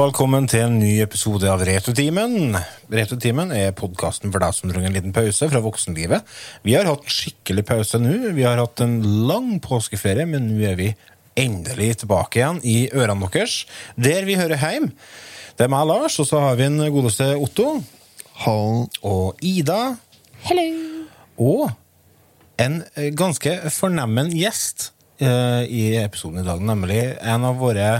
Og velkommen til en ny episode av Retrotimen. Retrotimen er podkasten for deg som trenger en liten pause fra voksenlivet. Vi har hatt skikkelig pause nå. Vi har hatt en lang påskeferie, men nå er vi endelig tilbake igjen i ørene deres, der vi hører hjem. Det er meg, Lars, og så har vi en godeste Otto. Hall. Og Ida. Hello. Og en ganske fornemmen gjest eh, i episoden i dag, nemlig en av våre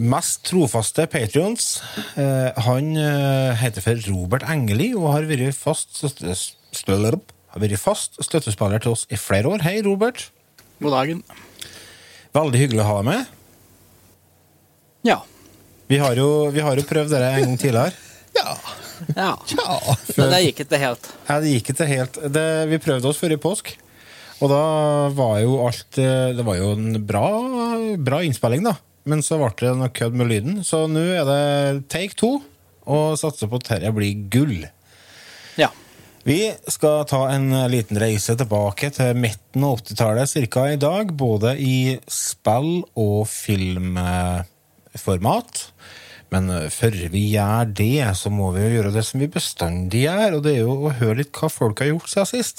mest trofaste patrions. Eh, han eh, heter for Robert Engeli og har vært fast, har vært fast støttespiller til oss i flere år. Hei, Robert. God dagen. Veldig hyggelig å ha deg med. Ja. Vi har jo, vi har jo prøvd dette en gang tidligere. Ja. ja. ja. Men det gikk ikke helt. Ja, det gikk ikke helt. Det, vi prøvde oss før i påsk. Og da var jo alt eh, Det var jo en bra, bra innspilling, da. Men så ble det noe kødd med lyden. Så nå er det take two, og satser på at dette blir gull. Ja. Vi skal ta en liten reise tilbake til midten av 80-tallet ca. i dag. Både i spill- og filmformat. Men før vi gjør det, så må vi jo gjøre det som vi bestandig gjør, og det er jo å høre litt hva folk har gjort siden sist.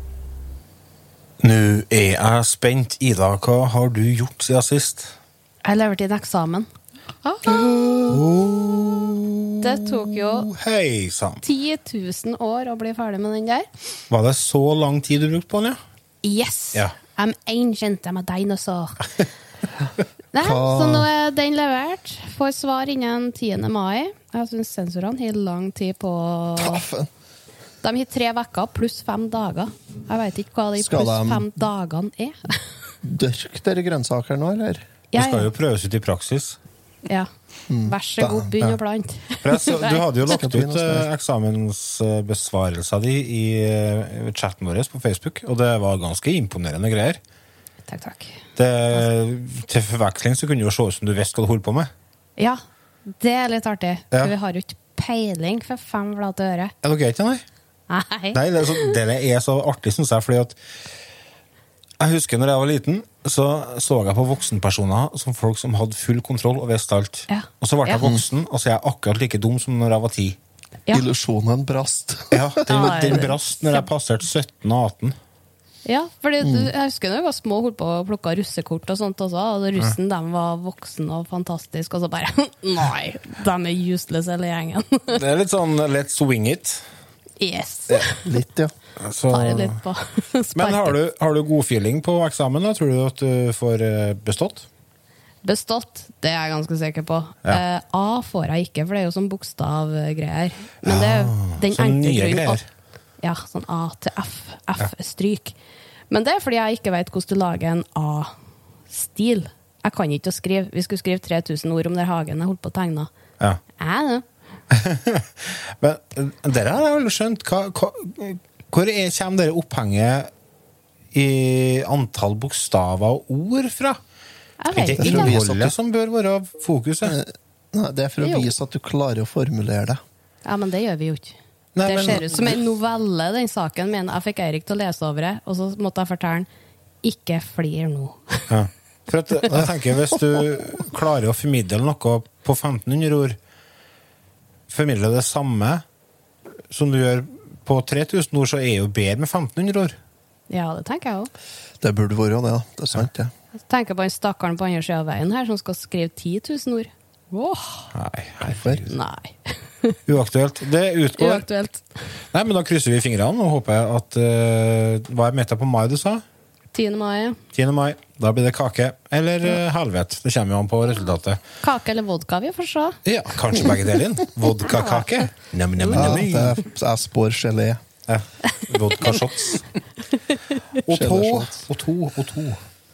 Nå er jeg spent. Ida, hva har du gjort siden sist? Jeg leverte inn eksamen. Det tok jo Hei sann. 10 000 år å bli ferdig med den der. Var det så lang tid du brukte på den, ja? Yes! Yeah. I'm ancient, I'm a dinosaur. Nei, så nå er den levert. Får svar innen 10. mai. Jeg syns sensorene har lang tid på Taffen. De har tre uker pluss fem dager. Jeg vet ikke hva de Skal pluss de- fem dagene er. Dørk dere grønnsaker nå, eller? Det Ja, skal jo prøves ut i praksis. ja. Vær så god, begynn å plante. For jeg så, du hadde jo lagt ut eh, spørre. eksamensbesvarelsen din i eh, chatten vår på Facebook, og det var ganske imponerende greier. Takk, takk. Det, til forveksling så kunne det jo se ut som du visste hva du holdt på med. Ja, det er litt artig. Ja. For vi har jo ikke peiling for fem flate øre. Er dere ikke det, nei? Nei. Nei, det er så, det er så artig, syns jeg, fordi at Jeg husker når jeg var liten, så så jeg på voksenpersoner som folk som hadde full kontroll og visste alt. Ja. Og så ble jeg Ja. voksen, og så er jeg akkurat like dum som når jeg var ti. Ja. Illusjonen brast. Ja, den, den brast når jeg passerte 17 og 18. Ja, fordi du, jeg husker da vi var små holdt på å plukke russekort og sånt også, og russen de var voksen og fantastisk, og så bare Nei, de er useless hele gjengen. Det er litt sånn let's wing it. Yes. Litt, ja. Så, Tar litt på men har du, har du god feeling på eksamen? da? Tror du at du får eh, bestått? Bestått, det er jeg ganske sikker på. Ja. Eh, A får jeg ikke, for det er jo sånn bokstavgreier. Men det er den sånn nye greier. at Ja, sånn A til F. F-stryk. Men det er fordi jeg ikke vet hvordan du lager en A-stil. Jeg kan ikke å skrive. Vi skulle skrive 3000 ord om den hagen jeg holdt på å tegne. Ja. Jeg, det. Men eh, dere har jeg vel skjønt. Hva, hva, hvor er, kommer dere opphenget i antall bokstaver og ord fra? Jeg vet ikke. det ikke. innhold? innholdet som bør være fokuset? Nei, det er for å Jo. vise at du klarer å formulere det. Ja, men det gjør vi jo ikke. Nei, det men- ser ut som en novelle, den saken min. Jeg fikk Eirik til å lese over det, og så måtte jeg fortelle han ikke flir nå. Ja. For at, jeg tenker Hvis du klarer å formidle noe på 1500 ord, formidle det samme som du gjør på 3000 ord, så er jo bedre med 1500 ord. Ja, det tenker jeg òg. Det burde vært det, da. Det er sant, det. Jeg tenker på den stakkaren på andre sida av veien her som skal skrive 10 000 ord. Åh, Nei, Hvorfor? nei. uaktuelt. Det utgår. Uaktuelt. Nei, men Da krysser vi fingrene og håper at uh, Hva er meta på mai, du sa? 10. mai. 10. mai. Da blir det kake. Eller uh, helvete. Det kommer jo an på resultatet. Kake eller vodka, vi får se. Ja, Kanskje begge deler. Vodkakake. Nam, nam, Ja, det er, jeg spår gelé. Ja. Vodka-shots. Og to, og to, og to.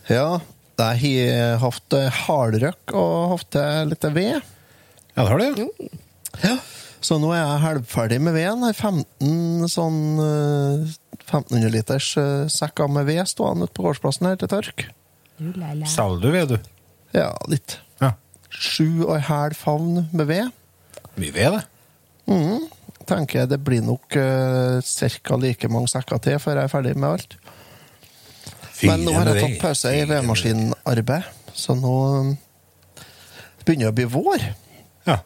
Ja, jeg har hatt eh, hardrøkk og hatt eh, litt ved. Ja, det har du. Ja. Så nå er jeg halvferdig med veden. Har 15 sånn eh, 1500 liters eh, sekker med ved stående ute på gårdsplassen her til tørk. Selger du ved, du? Ja, litt. Ja. Sju og en halv favn med ved. Mye ved, det. Mm. Tenker jeg det blir nok uh, ca. like mange sekker til før jeg er ferdig med alt. Men nå har jeg tatt pause i vedmaskinarbeid, så nå um, begynner det å bli vår. Ja.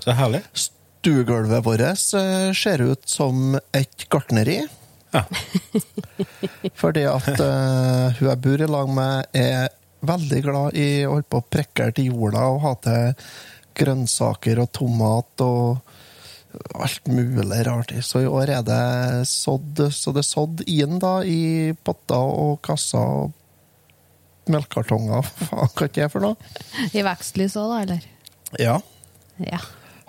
Så herlig. Stuegulvet vårt eh, ser ut som et gartneri. Ja. Fordi at uh, hun jeg bor i lag med, er veldig glad i å holde på å prekke til jorda og ha til grønnsaker og tomat og alt mulig rart. Så i år er det sådd, så det er sådd inn da i potter og kasser og melkekartonger. Faen, hva er det for noe? I vekstlys òg, da, eller? Ja. Ja.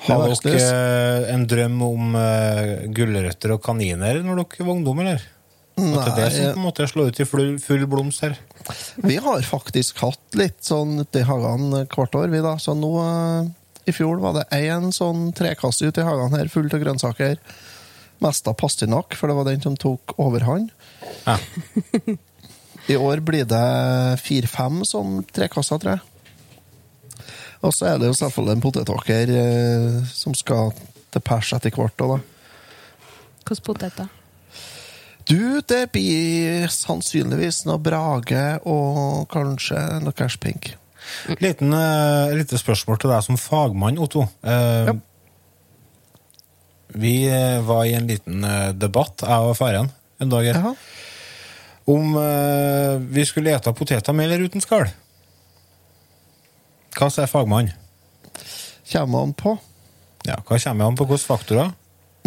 Har dere eh, en drøm om uh, gulrøtter og kaniner når dere var ungdom, eller? At det er det som på en måte slår ut i full, full blomst her? Vi har faktisk hatt litt sånn ute i hagene hvert år, vi da. Så nå uh, i fjor var det én sånn trekasse ute i hagene her full av grønnsaker. Mest av pastinakk, for det var den som tok overhånd. Ja. I år blir det fire-fem sånn trekasser, tror jeg. Og så er det jo selvfølgelig en potetåker eh, som skal til pers etter hvert. da. Hvilke poteter? Du, det blir sannsynligvis noe Brage og kanskje noe Cashpink. Liten, uh, lite spørsmål til deg som fagmann, Otto. Uh, Ja. Vi eh, var i en liten uh, debatt, jeg og faren, en dag her, om vi skulle ete poteter med eller uten skall. Hva sier fagmann? Kommer han på. Ja, hva kommer han på hvilke faktorer?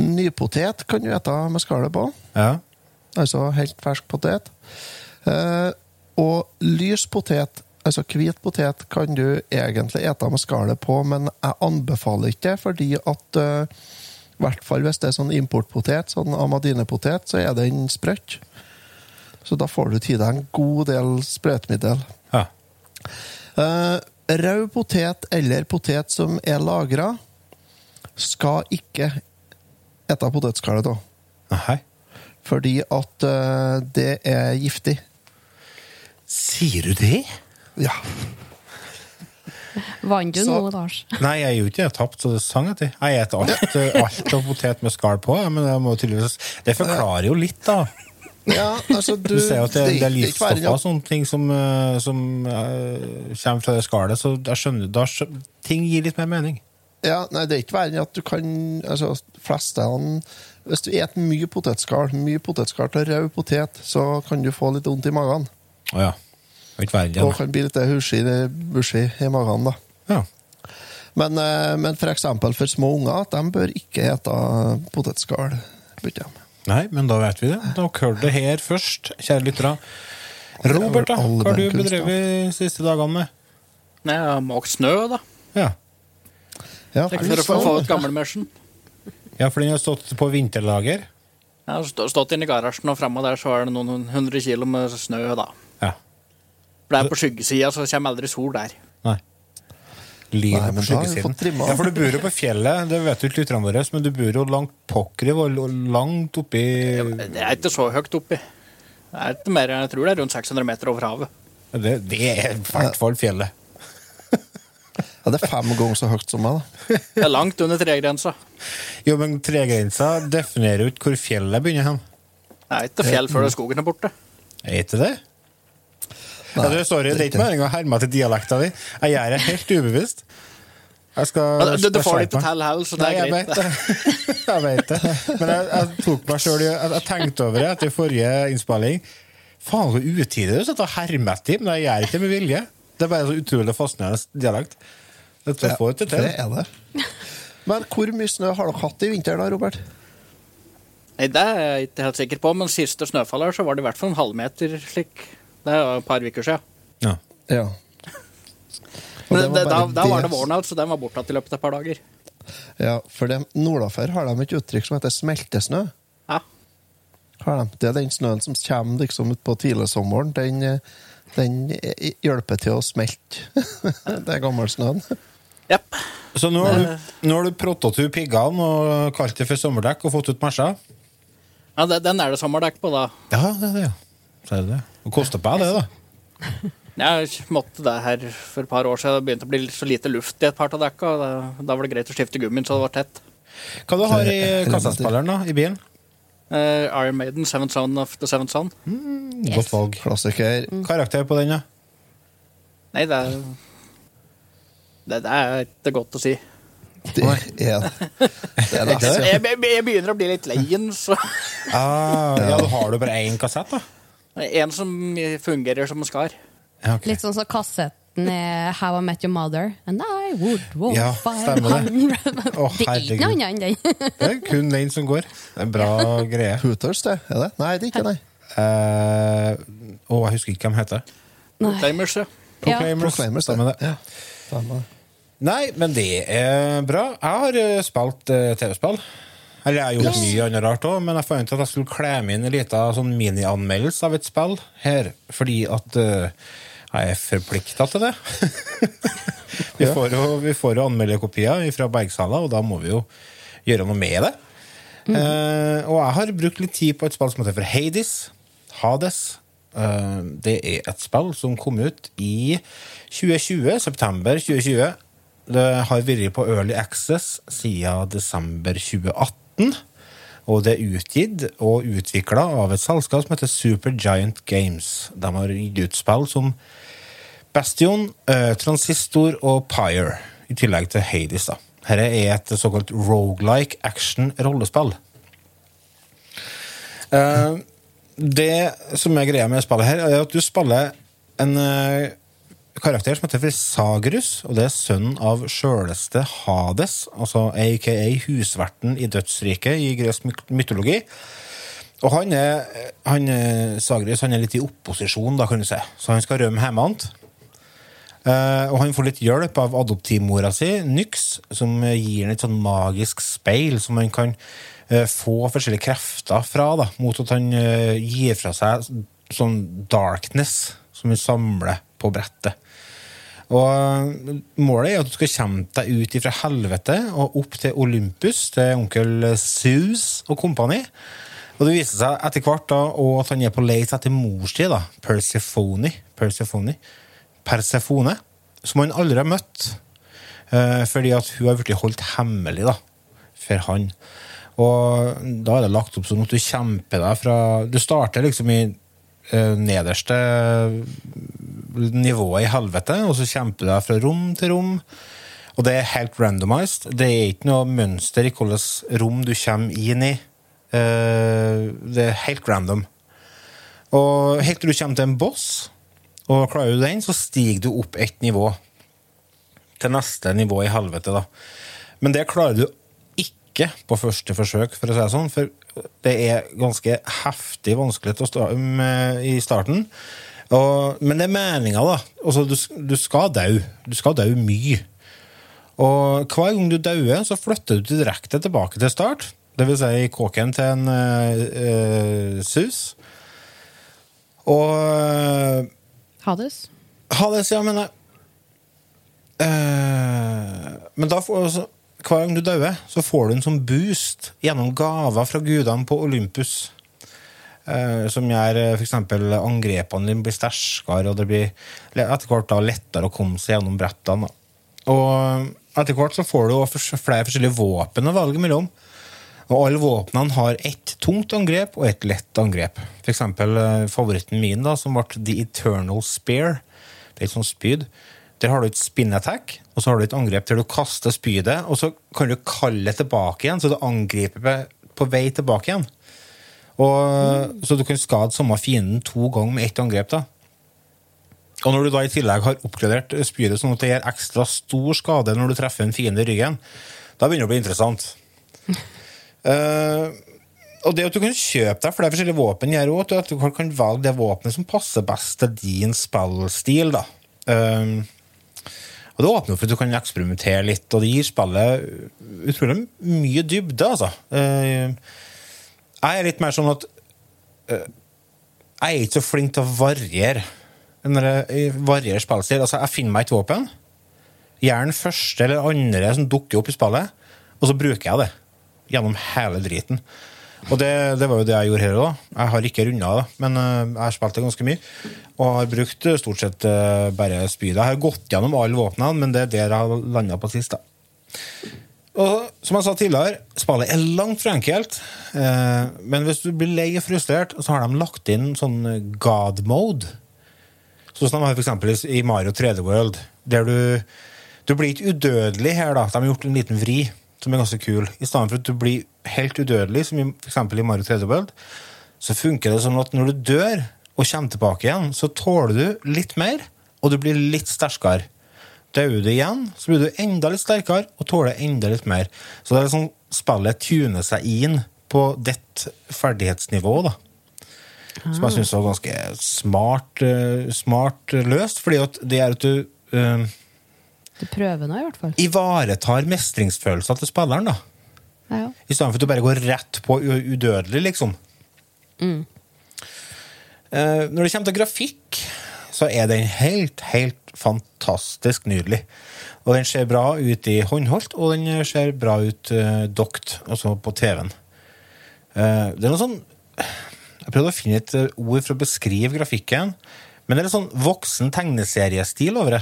Nypotet kan du ete med skallet på. Ja. Altså helt fersk potet. Eh, og lys potet, altså hvit potet, kan du egentlig ete med skallet på, men jeg anbefaler ikke det, fordi at eh, i hvert fall hvis det er sånn importpotet, sånn amadine-potet, så er den sprøtt. Så da får du til deg en god del sprøytemiddel. ja. Eh, rød potet eller potet som er lagra, skal ikke ete potetskallet da. Nei. Fordi at uh, det er giftig. Sier du det? Ja. Vant du Så- nå, Lars? Nei, jeg gjorde ikke ikke jeg har tapt, så det sang jeg til. Jeg spiser alt, eh, alt av potet med skall på, men det, må tydeligvis, det forklarer jo litt, da. Ja altså, du, Du ser jo at det, det er ikke livsstoffer og sånne ting som, eh, som uh, kommer fra det skallet, så jeg skjønner, da ting gir litt mer mening. Ja, nei, det er ikke verre enn at du kan altså, flestene, Hvis du spiser mye potetskall, mye potetskall til rød potet, så kan du få litt vondt i magen. Å ja. Det er ikke verre Og kan bli litt hushy i magen. da. Ja. Men, eh, men for for små unger, de bør ikke ete potetskall. bytter de. Nei, men da vet vi det. Da hører det her først, kjære lyttere. Robert, da? Hva har du bedrevet de siste dagene med? Nei, jeg har måkt snø, da. Ja. Ja, for å få, få ut gammelmørsen. ja, for den har stått på vinterlager. Jeg har stått inne i garasjen, og fremme der så er det noen hundre kilo med snø, da. Ja. For det er på skyggesida, så kommer aldri sol der. Nei. Livet Nei, på skyggesiden. Ja, for du bor jo på fjellet, det vet jo ikke lytterne våre, men du bor jo langt pokker i og langt oppi Det er ikke så høyt oppi. Det er ikke mer, jeg tror det er rundt 600 meter over havet. Det, det er i hvert fall fjellet. Ja, det er fem ganger så høyt som meg. da. Det er langt under tregrensa. Jo, men tregrensa definerer jo ikke hvor fjellet begynner hen. Det er ikke fjell før skogen er borte. Er ikke det? Ja, du, sorry, det er ikke meningen å herme til dialekta di. Jeg gjør det helt ubevisst. Jeg skal Du, du får det ikke til heller, så det Nei, er jeg greit. vet det. jeg vet det. Men jeg, jeg tok meg i- jeg, jeg tenkte over det etter forrige innspilling. Faen, hvor utidig du satt og hermet etter, men jeg gjør ikke det med vilje. Det er bare så utrolig fascinerende dialekt. Dette Ja, får ikke til. det er det. Men hvor mye snø har dere hatt i vinter, da, Robert? Nei, Det er jeg ikke helt sikker på, men siste snøfall her så var det i hvert fall en halvmeter slik. Det er et par uker siden. Ja. Ja. Men det var da, da var det- det våren, altså. Den var borte i løpet av et par dager. Ja, for det, Nordafor har de et uttrykk som heter smeltesnø. Ja. Har de. Det er den snøen som kommer liksom ut på tidligsommeren. Den, eh, den eh, hjelper til å smelte. det er gammelsnøen. Yep. Så nå har du, nå har du prottet ut piggene og kalt det for sommerdekk og fått ut mersa? Ja, det- den er det sommerdekk på, da. Ja, det er det. Så er det det. Koster på det, da. Jeg måtte det her for et par år siden. Det begynte å bli så lite luft i et par av dekka. Da, var det greit å skifte gummien så det var tett. Hva du har i er- kassaspilleren da, i bilen? Uh, Iron Maiden, Seventh Son of the Seventh Son. Godt valg. Klassiker. Karakter på den, da? Nei, det er det, det er ikke godt å si. Det er, det er det? Jeg, jeg, begynner å bli litt lei den, så Ah, ja, da har du bare én kassett, da? En som fungerer som skar. Ja, ok. Litt sånn som kassetten i How I Met Your Mother. And I would walk Ja, stemmer det. oh, Det er ikke noe annet enn den. Det er kun den som går. Det er en bra greie. Hooters, det. Er det? Nei, det er ikke det. Eh, oh, jeg husker ikke hva de heter. Proclaimers, ja. Ja. Proclaimers. Proclaimers, Stemmer det. Ja, stemmer. Nei, men det er bra. Jeg har eh, spilt uh, TV-spill. Eller jeg har gjort mye annet rart òg, men jeg fant ut at jeg skulle klemme inn en liten sånn minianmeldelse av et spill her, fordi at uh, jeg er forplikta til det. vi, får jo, vi får jo anmelderkopier fra Bergsala, og da må vi jo gjøre noe med det. Uh, og jeg har brukt litt tid på et spill som heter for Hades. Hades. Eh, det er et spill som kom ut i 2020, september 2020. Det har vært på Early Access siden desember 2018. Og det er utgitt og utvikla av et selskap som heter Supergiant Games. De har gitt ut spill som Bastion, eh, Transistor og Pyre, i tillegg til Hades. da. Dette er et såkalt rogelike action-rollespill. Eh, det som er greia med spillet her, er at du spiller en eh, karakter som heter Sagerus, og det er sønnen av sjøleste Hades, altså aka husverten i dødsriket i gresk mytologi. Og han er, han er han er litt i opposisjon, da, kan du si. Så han skal rømme hjemmefra. Eh, og han får litt hjelp av adoptivmora si, Nyx, som gir han et sånn magisk speil som han kan eh, få forskjellige krefter fra, da, mot at han eh, gir fra seg sånn darkness som han samler på brettet. Og eh, Målet er at du skal komme deg ut fra helvete og opp til Olympus, til onkel Zeus og kompani. Og det viser seg etter hvert da, at han er på leit etter mors tid, Persephone, Persephone, Persefone, som han aldri har møtt. eh, fordi at hun har blitt holdt hemmelig da, for han. Og da er det lagt opp sånn at du kjemper deg fra Du starter liksom i nederste nivået i helvete, og så kjemper du deg fra rom til rom. Og det er helt randomized. Det er ikke noe mønster i hvilket rom du kommer inn i. Eh, det er helt random. Og helt til du kommer til en boss, og klarer du den, så stiger du opp ett nivå. Til neste nivå i helvete, da. Men det klarer du ikke på første forsøk, for å si det sånn. For det er ganske heftig vanskelig til å stå med i starten. Og, men det er meninga, da. Altså, du, du skal dø. Du skal dø mye. Og hver gang du dauer, så flytter du direkte tilbake til start. Det vil si i kåken til en uh, sus. Og eh, Hades? Hades, ja, men Eh, Men da får altså, hver gang du dauer, så får du en sånn boost gjennom gaver fra gudene på Olympus. Eh, som gjør eh, for eksempel angrepene dine blir sterkere, og det blir etter hvert da lettere å komme seg gjennom brettene. da. Og etter hvert så får du flere forskjellige våpen å velge mellom. Og alle våpnene har ett tungt angrep og ett lett angrep. Eksempel eh, favoritten min, da, som ble The Eternal Spear. Det er et sånt spyd. Der har du et spin attack, og så har du et angrep der du kaster spydet, og så kan du kalle det tilbake igjen, så du angriper på- vei tilbake igjen. Og, Så du kan skade samme fienden to ganger med ett angrep. da. Og når du da i tillegg har oppgradert spydet sånn at det gjør ekstra stor skade når du treffer en fiende i ryggen, da begynner det å bli interessant. uh, og det at du kan kjøpe deg flere forskjellige våpen, gjør også at du kan velge det våpenet som passer best til din spillstil. da. Eh, og det åpner for at du kan eksperimentere litt, og det gir spillet utrolig mye dybde, altså. Eh, jeg er litt mer sånn at eh, Jeg er ikke så flink til å variere når jeg varierer spillstil. Altså, jeg finner meg et våpen, gjerne første eller andre som dukker opp i spillet, og så bruker jeg det gjennom hele driten. Og det, det var jo det jeg gjorde her òg. Jeg har ikke runda det, men eh, jeg har spilt det ganske mye. Og har brukt eh, stort sett eh, bare spydet. Jeg har gått gjennom alle våpnene, men det er der jeg har landa på sist. da. Og som jeg sa tidligere, spillet er langt fra enkelt. Eh, men hvis du blir lei og frustrert, så har de lagt inn sånn god mode. Sånn som de har i i Mario 3D World. Der du, du blir ikke udødelig her, da. De har gjort en liten vri som er ganske kul. I stedet for at du blir helt udødelig, som f.eks. i Mario 3D World, så funker det sånn at når du dør og kommer tilbake igjen, så tåler du litt mer, og du blir litt sterkere. Dauer du igjen, så blir du enda litt sterkere og tåler enda litt mer. Så det er sånn spillet tuner seg inn på ditt ferdighetsnivå, da. Som jeg syns var ganske smart, eh, smart løst, fordi at det er at du eh, Du prøver nå, i hvert fall. ivaretar mestringsfølelsen til spilleren, da. Ja, ja. I stedet for at du bare går rett på udødelig, liksom. Eh, når det kommer til grafikk, så er den helt, helt fantastisk nydelig. Og den ser bra ut i håndholdt, og den ser bra ut uh, dokt, altså på TV-en. Uh, det er noe sånn Jeg prøvde å finne et eh, ord for å beskrive grafikken, men det er en sånn voksen tegneseriestil over det.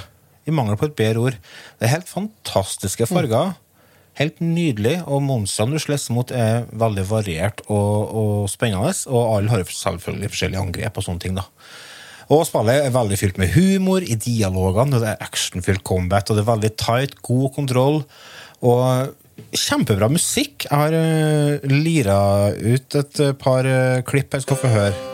I mangel på et bedre ord. Det er helt fantastiske farger. Helt nydelig, og monstrene du slåss mot, er veldig variert og, og spennende. Og alle har selvfølgelig forskjellige angrep og sånne ting. da. Og spillet er veldig fylt med humor i dialogene, og det er actionfylt combat, og det er veldig tight, god kontroll. Og kjempebra musikk. Jeg har uh, lira ut et eh, par uh, klipp jeg skal få høre.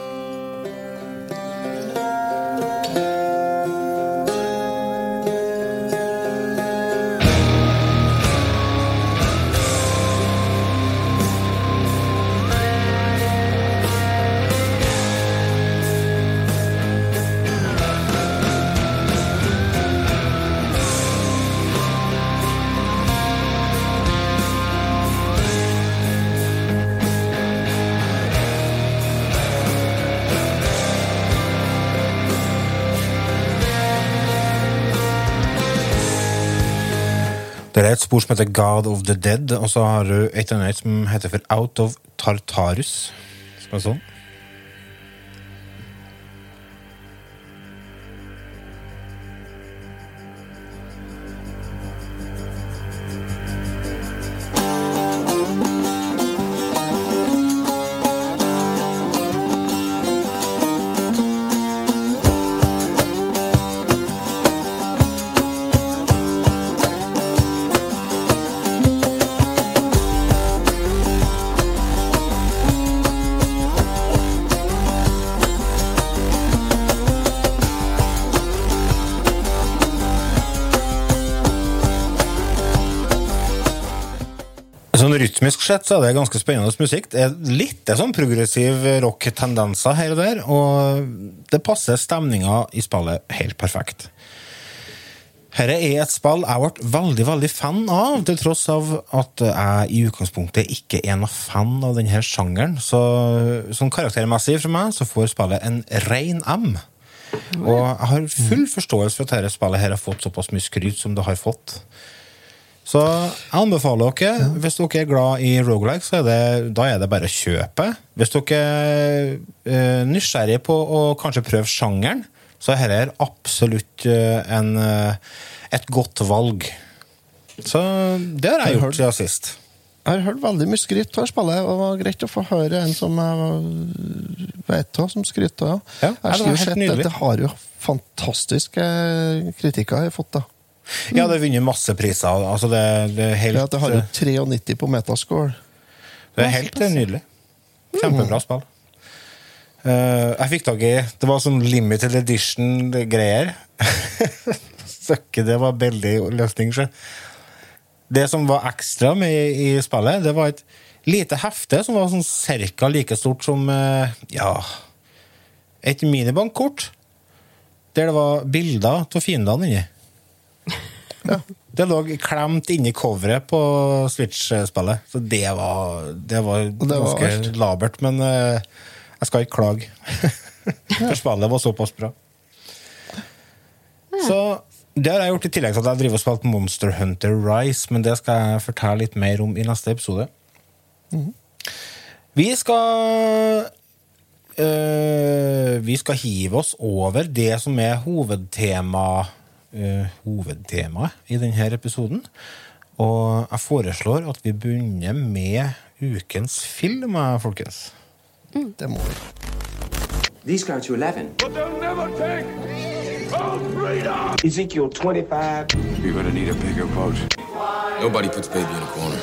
Det er et spor som heter God of the Dead, og så har du et annet som heter for Out of Tartarus. Som er sånn. Rytmisk sett så er det ganske spennende musikk. Det er litt sånn progressiv rock-tendenser her og der, og det passer stemninga i spillet helt perfekt. Dette er et spill jeg ble veldig veldig fan av, til tross av at jeg i utgangspunktet ikke er noe fan av denne sjangeren. Så sånn karaktermessig for meg så får spillet en rein M. Og jeg har full forståelse for at dette spillet her har fått såpass mye skryt som det har fått. Så jeg anbefaler dere, hvis dere er glad i roguelike, så er det, da er det bare å kjøpe. Hvis dere er nysgjerrige nysgjerrig på å kanskje prøve sjangeren, så er dette absolutt eh, en, eh, et godt valg. Så det har jeg Jeg gjort siden sist. Jeg har hørt veldig mye skryt av spillet, og det var greit å få høre en som jeg vet av, som skryter. Ja. Ja, det har jo fantastiske kritikker jeg har fått. da. Ja, det har vunnet masse priser. Altså det, det helt, Ja, det har jo 93 på metascore. Det er helt nydelig. Kjempebra spill. Uh, jeg fikk tak i Det var sånn limited edition-greier. Søkke, det var veldig løsning, sjø. Det som var ekstra med i, i spillet, det var et lite hefte som var sånn cirka like stort som uh, ja, et minibankkort. Der det var bilder av fiendene inni. Det lå klemt inni coveret på Switch-spillet. Så det var, det var det ganske var labert. Men uh, jeg skal ikke klage. For spillet var såpass bra. Så Det har jeg gjort i tillegg til at jeg driver og spiller Monster Hunter Rise, men det skal jeg fortelle litt mer om i neste episode. Vi skal øh, Vi skal hive oss over det som er hovedtema øh, hovedtemaet i denne episoden. Og jeg foreslår at vi begynner med ukens film, folkens. folkens. Det må vi. These go to 11. But they'll never take our freedom! Ezekiel 25. You're gonna need a bigger boat. Nobody puts baby in a corner.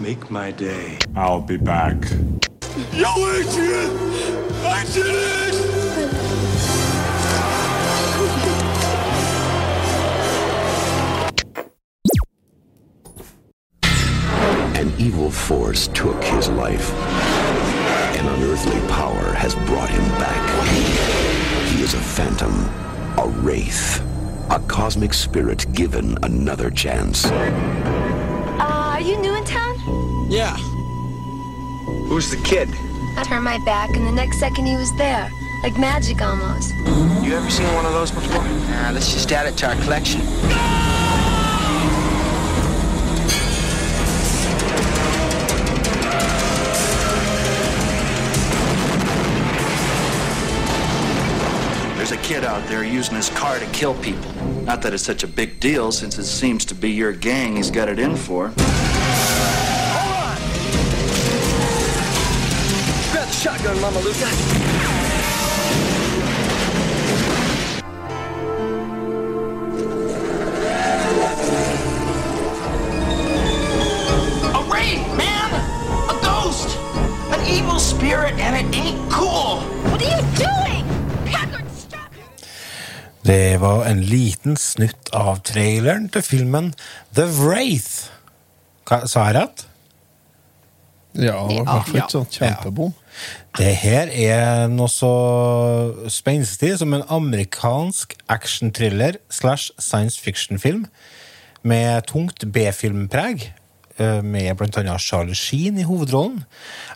Make my day. I'll be back. Yo, Adrian! I did it! An evil force took his life. An unearthly power has brought him back. He is a phantom, a wraith, a cosmic spirit given another chance. Uh, are you new in town? Yeah. Who's the kid? I turned my back, and the next second he was there. Like magic almost. You ever seen one of those before? Nah, let's just add it to our collection. There's kid out there using his car to kill people. Not that it's such a big deal since it seems to be your gang he's got it in for. Grab the shotgun, Mama Luca. A wraith, man! A ghost! An evil spirit, and it ain't cool! What are you doing? Det var en liten snutt av traileren til filmen The Wraith. Hva, sa jeg rett? Ja, det var kanskje Ja. ikke sånn kjempebom. Det her er noe så spenstig som en amerikansk actionthriller slash science fiction-film med tungt B-filmpreg, eh, med blant annet Charlie Sheen i hovedrollen.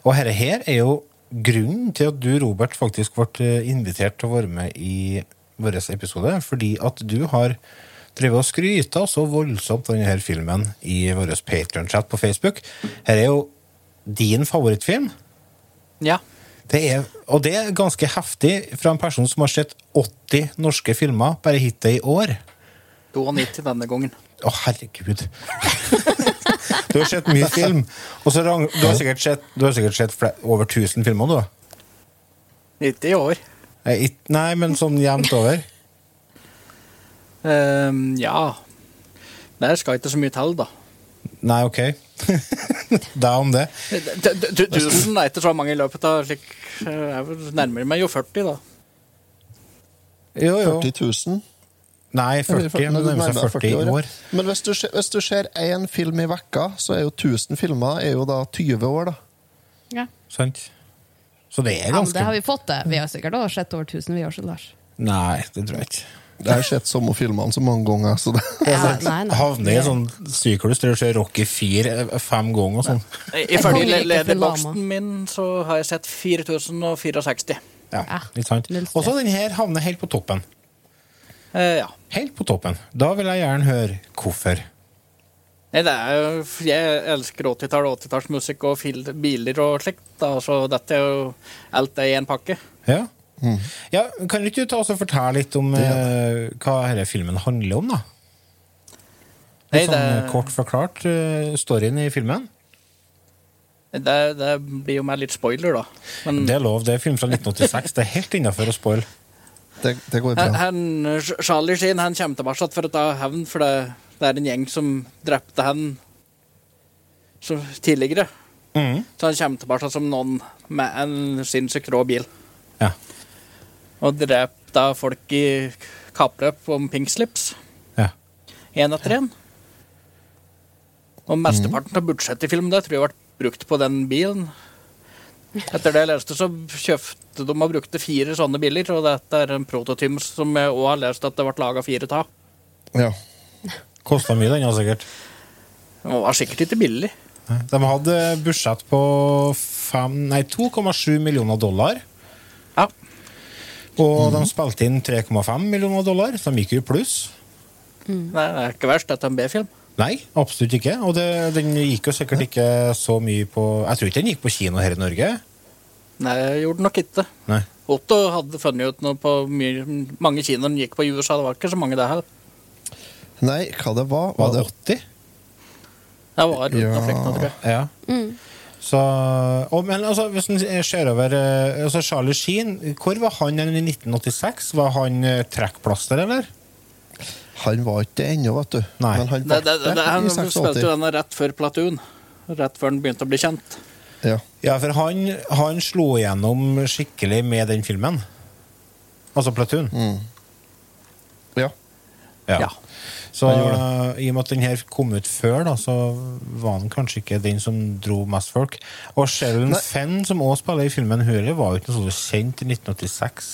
Og dette her er jo grunnen til at du, Robert, faktisk ble eh, invitert til å være med i vår episode, fordi at du har drevet og skryta så voldsomt av denne filmen i vår Patreon-chat på Facebook. Her er jo din favorittfilm. Ja. Det er, og det er ganske heftig fra en person som har sett 80 norske filmer bare hittil i år. 92 denne gangen. Å, herregud. du har sett mye film. Og så du har sikkert sett, du har sikkert sett over 1000 filmer, du. Ikke i år. Nei, men sånn jevnt over. Um, ja. Det skal ikke så mye til, da. Nei, ok. da om det. D- Tusen er ikke så mange i løpet av slik eh, Jeg nærmer meg jo 40, da. Jo, jo. 40 000. Nei, 40. Men det nærmer seg 40 år. år. Men hvis du, ser- hvis du ser én film i vekka, så er jo 1000 filmer er jo da 20 år, da. Ja. Sant? Så det er Ja, det har vi fått det. Vi har sikkert også sett over 1000 vi også, Lars. Nei, det tror jeg ikke. Jeg har sett samme filmene så mange ganger. Så det, Ja, nei, nei. Havner i sånn syklus der du ser Rocky 4 eh, fem ganger og sånn. Ifølge le- lederboksen min så har jeg sett 4064. Ja, litt ikke sant? Og så den her havner helt på toppen. Eh, ja. Helt på toppen. Da vil jeg gjerne høre hvorfor. Nei, det er jo Jeg elsker 80-tall og 80-tallsmusikk og fil, biler og slikt. Da, så dette er jo alt det i en pakke. Ja. ja kan du ikke ta oss og fortelle litt om eh, hva denne filmen handler om, da? Nei, Litt sånn det- kort forklart eh, storyen i filmen. Det, det blir jo mer litt spoiler, da. Men Det er lov. Det er film fra 1986. Det er helt innafor å spoile. det, det går han, bra. han, Charlie Sheen han kommer tilbake for å ta hevn, for det, det er en gjeng som drepte han som tidligere. Mm. Så han kommer tilbake som noen med en sinnssykt rå bil. Ja. Og dreper da folk i kappløp om pink slips. Ja. Én etter én. Og mesteparten av budsjettet i filmen der tror jeg ble brukt på den bilen. Etter det jeg leste, så kjøpte de og brukte fire sånne biler, og dette er en prototyp som jeg òg har lest at det ble laga fire av. Ja. Kosta mye, den, ja, sikkert. Den var sikkert ikke billig. De hadde budsjett på 2,7 millioner dollar. Ja. Og de spilte inn 3,5 millioner dollar, så de gikk jo i pluss. Det er ikke verst, er en B-film. Nei, absolutt ikke. Og det, den gikk jo sikkert ikke så mye på Jeg tror ikke den gikk på kino her i Norge. Nei, jeg gjorde nok ikke. Nei. Otto hadde funnet ut noe på mye, mange kinoer den gikk på i USA. Det var ikke så mange der heller. Nei, hva det var? Var det 80? Det var rundt Ja. og flekt, tror jeg. Ja. Så, og, men altså, hvis en ser over eh, altså Charlie Sheen, hvor var han i 1986? Var han eh, trekkplaster, eller? Han var ikke det ennå, vet du. Nei. Men han Det, det, det, det, han spilte jo den rett før Platoon. Rett før han begynte å bli kjent. Ja. Ja, for han, han slo igjennom skikkelig med den filmen. Altså Platoon. ja. Ja. Ja. Så uh, i og med at den her kom ut før, da, så var han kanskje ikke den som dro mest folk. Og Sheldon. Fenn, som også spiller i filmen, hun var jo ikke noe så kjent i 1986.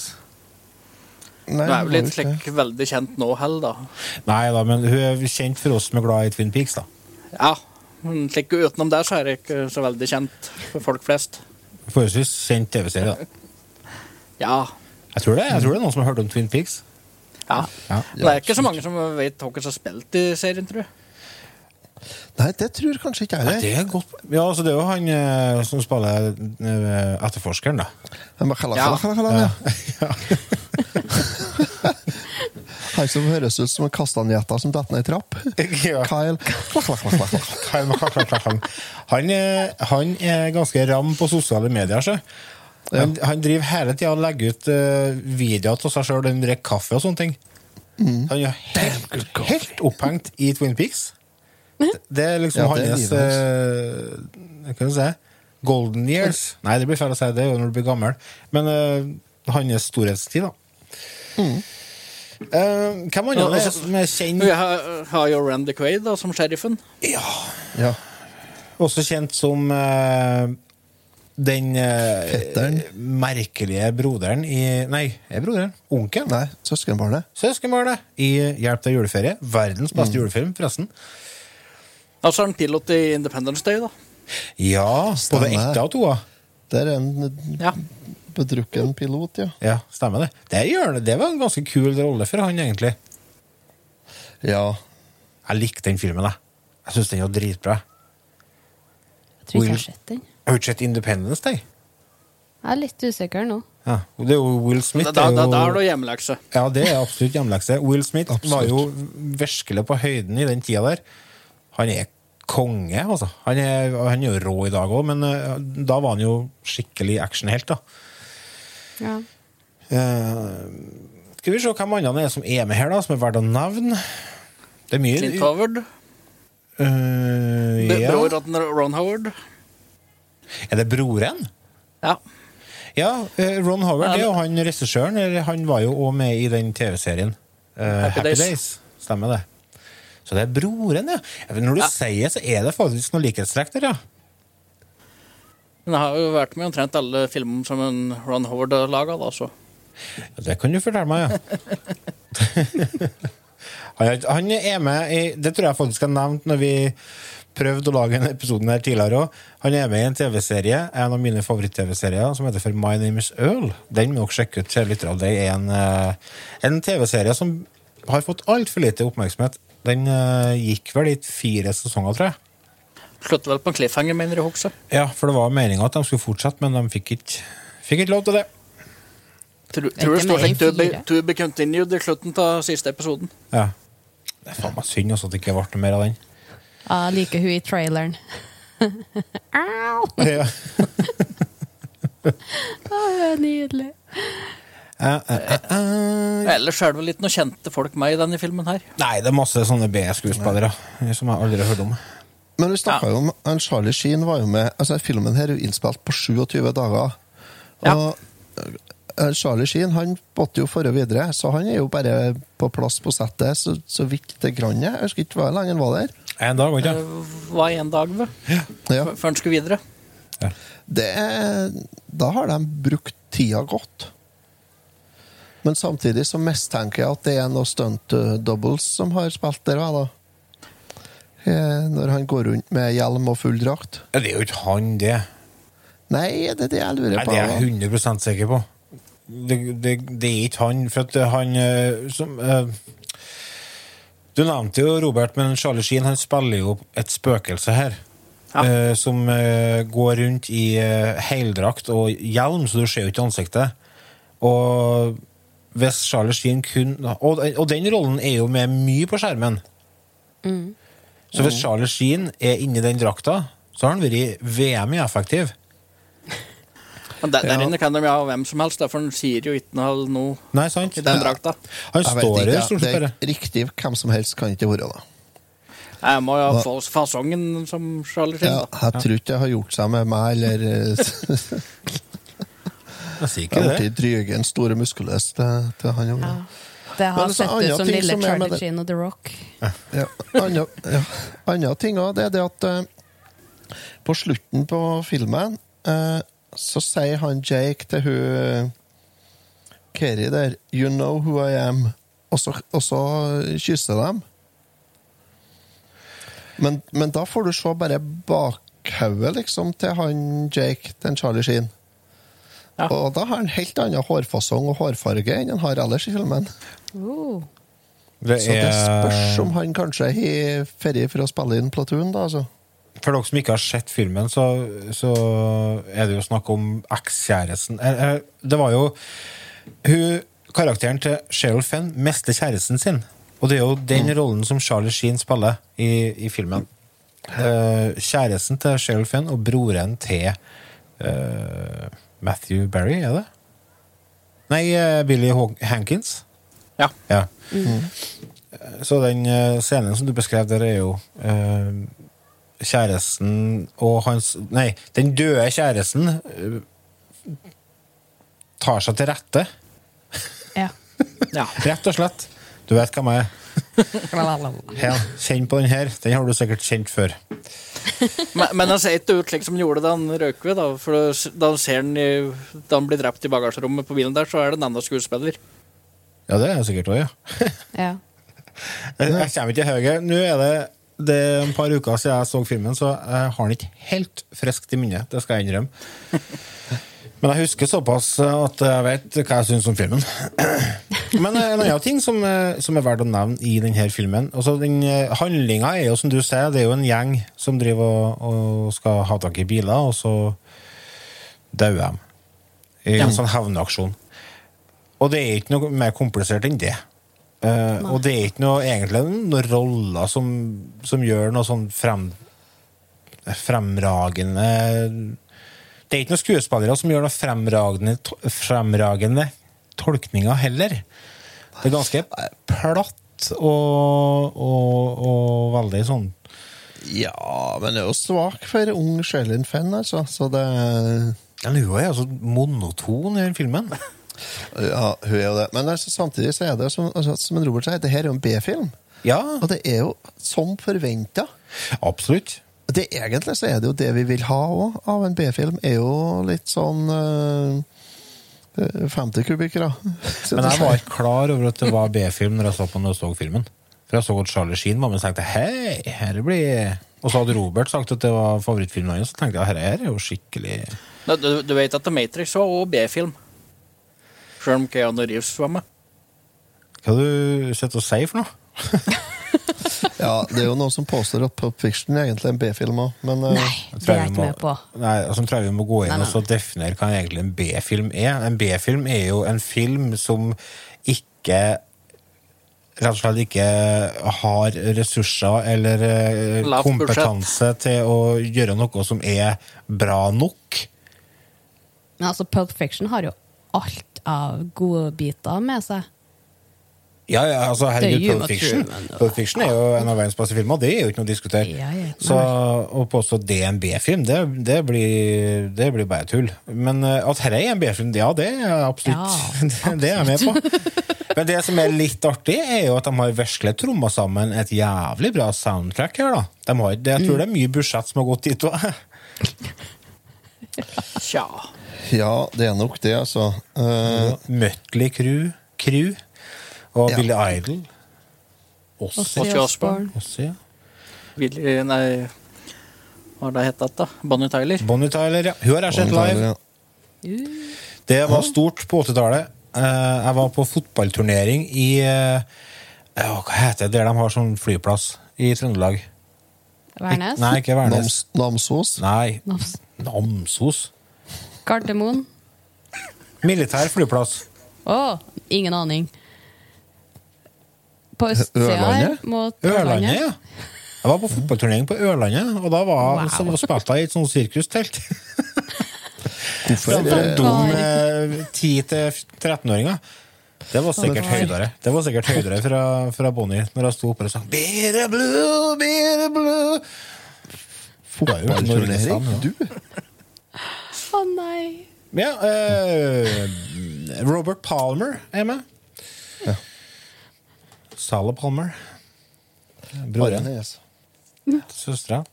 Nei, Hun er vel ikke ikke slik veldig kjent nå heller, da. Nei da, men hun er kjent for oss som er glad i Twin Peaks, da. Ja, men slik utenom det så er hun ikke så veldig kjent for folk flest. Forholdsvis kjent TV-serie, da. Ja. Jeg tror, det, jeg tror det er noen som har hørt om Twin Peaks. Ja. Ja. Det er ikke så mange som vet hvem som har spilt i serien, tror jeg. Nei, det tror kanskje ikke jeg Det er godt. Ja, altså det er jo han eh, som spiller eh, etterforskeren, da. Han bare kaller- Ja. kaller- kaller- kaller, ja. Han som høres ut som en kastanjetta som detter ned ei trapp. Ja. Kyle. Kyle Han, han er ganske ram på sosiale medier. Så. Han, han driver hele tida og legger ut uh, videoer av seg sjøl, han drikker kaffe og sånne ting. Han er helt, helt opphengt i Twin Peaks. Det, det er liksom Ja, det hans uh, Hva si? Golden years. Nei, det blir feil å si det er jo når du blir gammel. Men uh, hans storhetstid, da. Eh, hvem andre Ja, er altså- som er kjent Vi har, har jo Randy Quaid da, som sheriffen. Ja. Også kjent som eh, den eh, Fetteren. merkelige broderen i Nei, er broderen? Onkelen? Nei, søskenbarnet. Søskenbarnet i Hjelp til juleferie. Verdens beste julefilm, forresten. Og så er han pilot i Independence Day, da. Ja, både ett og toa. Det er en Ja. bedrukken pilot, ja. Ja, stemmer det. Det, gjør det. det var en ganske kul rolle for han, egentlig. Ja. Jeg likte den filmen, jeg. Jeg syns den var dritbra. Jeg tror ikke jeg har sett den. Har du ikke sett Independence Day? Jeg er litt usikker nå. Ja. Det er jo Will Smith. Da, da, da, jo- da er det hjemmelekse. Ja, det er absolutt hjemmelekse. Will Smith var jo virkelig på høyden i den tida der. Han er konge, altså. Han er, han er jo rå i dag òg, men eh, da var han jo skikkelig actionhelt, da. Ja. Uh, skal vi se hvem andre det er som er med her, da, som er verdt å nevne. Det er mye Clint Howard. Uh, Ja. ja. Bror Ron Howard. Er det broren? Ja. Ja, eh, Ron Howard det er jo han regissøren. Han var jo òg med i den TV-serien. Uh, Happy Happy, Days. Days. Stemmer det. Så det er broren, ja. Når du Ja. sier så er det faktisk noen likhetstrekk der, ja. Men jeg har jo vært med i omtrent alle filmer som en Ron Howard har laga, da, så. Ja, Det kan du fortelle meg, ja. han, han er med i Det tror jeg faktisk jeg nevnte når vi prøvde å lage en episode her tidligere òg. Han er med i en TV-serie, en av mine favoritt-TV-serier, som heter for My Name Is Earl. Den må dere sjekke ut. Det er en, eh, en TV-serie som har fått altfor lite oppmerksomhet. Den eh, gikk vel i fire sesonger, tror jeg. Slutter vel på en cliffhanger, mener jeg også. Ja, for det var meninga at de skulle fortsette, men de fikk ikke, fikk ikke lov til det. Tror, du tror det står to be, to be continued i slutten av siste episoden. Ja. Det er faen meg synd også at det ikke ble noe mer av den. Jeg liker hun i traileren. Au! Ja. Hun er nydelig. Uh, uh, uh, eh. Ellers er det vel ikke noen kjente folk med i denne filmen her. Nei, det er masse sånne B-skuespillere som jeg aldri har hørt om. Men vi snakka jo om Charlie Sheen var jo med altså Filmen her er jo innspilt på 27 dager. Og ja. Charlie Sheen han måtte jo føre videre, så han er jo bare på plass på settet så, så vidt det grann. Jeg husker ikke hvor lenge han var der. En dag, ikke Det var en dag, vel, Ja. før han skulle videre. Det er, da har de brukt tida godt. Men samtidig så mistenker jeg at det er noen stunt uh, doubles som har spilt der òg, da. Eh, Når han går rundt med hjelm og full drakt. Ja, Det er jo ikke han, det. Nei, det er det jeg lurer på. Nei, det er jeg 100 sikker på. Det, det, det er ikke han, for at han eh, som eh, Du nevnte jo Robert, men Charlie Sheen han spiller jo et spøkelse her. eh, som uh, går rundt i uh, heldrakt og hjelm, så du ser jo ikke ansiktet. Og hvis Charlie Sheen kun og, og den rollen er jo med mye på skjermen. Mm. Så hvis Charlie Sheen er inni den drakta, så har han vært VM i effektiv. Men der, der Ja. inne kan de jo ha hvem som helst, for han sier jo ikke noe, Nei, sant? i den drakta. Han Jeg står her stort sett bare. Riktig hvem som helst kan ikke være det. Jeg må jo ha få fasongen som Charlie Sheen, Ja, da. jeg tror ikke det har gjort seg med meg, eller eh, Jeg sier Jeg ikke det. blitt drygen store muskuløs til, til han Ja. Det har sett ut som lille som Charlie Sheen og The Rock. Ja, andre, ja. andre ting også, det er det at uh, på slutten på filmen eh, så sier han Jake til hun Keri der 'You know who I am', og så, og så kysser de. Men, men da får du se bare bakhodet liksom, til han Jake, til Charlie Sheen. Og da har han helt annen hårfasong og hårfarge enn han har ellers i filmen. Uh. Det Så det spørs er om han kanskje har ferie for å spille inn Platoon, da, altså. For dere som ikke har sett filmen, så, så er det jo snakk om ekskjæresten Eh, eh, Det var jo hun, Karakteren til Cheryl Fenn mister kjæresten sin. Og det er jo den rollen som Charlie Sheen spiller i, i filmen. Eh, kjæresten til Cheryl Fenn og broren til uh, Matthew Berry, er det? Nei, Billy Hankins. Ja. ja. Så den scenen som du beskrev der, er jo eh, kjæresten og hans Nei, den døde kjæresten eh, tar seg til rette. Ja. Rett og slett. Du vet hvem jeg er. Ja, kjenn på den her. Den har du sikkert kjent før. Men, men han ser ikke ut slik som han gjorde da han røk ved. Da, for da han ser den i, da han blir drept i bagasjerommet på bilen der, så er det en annen skuespiller. Ja, det er jeg sikkert òg, ja. Ja. Jeg, jeg kommer ikke til høyre. Nå er det, det er et par uker siden jeg så filmen, så jeg har den ikke helt friskt i minnet. Det skal jeg innrømme. Men jeg husker såpass at jeg vet hva jeg syns om filmen. Men en annen ting som, som er verdt å nevne i denne filmen altså den Handlinga er jo, som du sier, det er jo en gjeng som driver og, og skal ha tak i biler, og så dauer de. I en sånn hevnaksjon. Og det er ikke noe mer komplisert enn det. Eh, og det er ikke noe, egentlig noen roller som, som gjør noe sånn frem, fremragende Det er ikke noen skuespillere som gjør noe fremragende, fremragende tolkninger heller. Det er ganske platt og, og, og veldig sånn Ja, men det er jo svak for ung Shelin Fenn, altså. Så det Hun er altså monoton i den filmen. Ja, hun er jo det. Men altså, samtidig så er det, som, altså, som en Robert sier, det her er jo en B-film. Ja. Og det er jo som forventa. Absolutt. Det, egentlig så er det jo det vi vil ha òg av en B-film. Er jo litt sånn øh, 50 kubikkere. Men jeg var ikke klar over at det var B-film når jeg så på den og så filmen. For jeg så at Charlie Sheen var med og tenkte hei, her blir Og så hadde Robert sagt at det var favorittfilmen hans, så tenkte jeg her er jo skikkelig Du, du, vet at The Matrix var også B-film. Selv om Keanu Reeves var med. Hva du sitter og sier for noe? Ja, det er jo noen som påstår at Pop Fiction er egentlig en B-film òg, men er Jeg ikke med på. Nei, altså, jeg tror vi må gå inn Nei, nei. og så definere hva egentlig en B-film er. En B-film er jo en film som ikke Rett og slett ikke har ressurser eller eh, kompetanse kompetanse til å gjøre noe som er bra nok. Men altså, Pulp Fiction har jo alt av gode biter med seg. Ja, ja, altså herregud, er Pulp Fiction. Pulp Fiction er jo en av verdens beste filmer, det er jo ikke noe å diskutere. Ja, ja. Så å påstå at det er en B-film, det, det, blir, det blir bare tull. Men eh, at dette er en B-film, ja, det er absolutt. det er jeg med på. Men det som er litt artig, er jo at de har virkelig tromma sammen et jævlig bra soundtrack her, da. De har, jeg tror det er mye budsjett som har gått dit òg. Tja. Ja, det er nok det, altså. Uh, Mutley Crew, Crew og Ja. Billy Idol. Ozzy Osbourne. Ja. Billy, nei Hva har det hett da? Bonnie Tyler? Bonnie Tyler, ja. Hun har jeg sett live. Ja. Det var stort på 80-tallet. Eh, Jeg var på fotballturnering i eh, hva heter det der de har sånn flyplass i Trøndelag? Værnes? Nei, ikke Værnes. Nams, Namsos? Nei, Nams. Namsos. Gardermoen? Militær flyplass. Å, ingen aning. På østsida her, mot Ørlandet, ja. Jeg var på fotballturnering på Ørlandet, og da var Wow. som spilte jeg i et sånt sirkustelt. Hvorfor? Det eh, dum eh, 10-13-åringer. Det var sikkert høydere Det var sikkert høydere fra, fra Bonnie når jeg sto oppe og sang 'Bere blue, bere blue. Fotballturnering? Du? Å nei. Ja, uh, Robert Palmer er med. Ja. Sala Palmer. Broren. hennes. Søstera.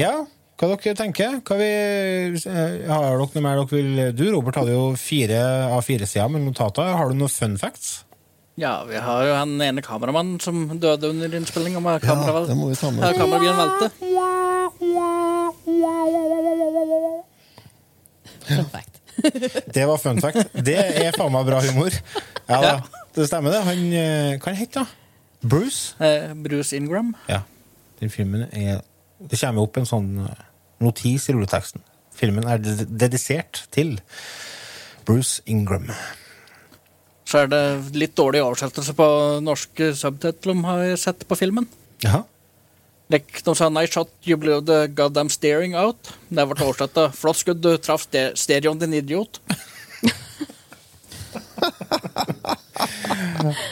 Ja, hva dere tenker Hva vi, eh, Har dere noe mer dere vil Du, Robert, hadde jo fire av fire sider med notater. Har du noen fun facts? Ja, vi har jo han ene kameramannen som døde under innspillinga Ja, det må vi ta med. Kamerabyen valgte. Fun fact. Det var fun fact. Det er faen meg bra humor. Ja da, det stemmer det. Han, eh, hva het han? Bruce? Eh, Bruce Ingram. Ja. Den filmen er Det kommer opp en sånn eh, notis i rulleteksten. Filmen er dedisert til Bruce Ingram. Så er det litt dårlig oversettelse på norske subtitler, har jeg sett på filmen. Jaha. Like, de sa 'nice shot, you blew the goddamn steering out'. Det ble oversatt 'flott skudd, du traff ste stereoen, din idiot'.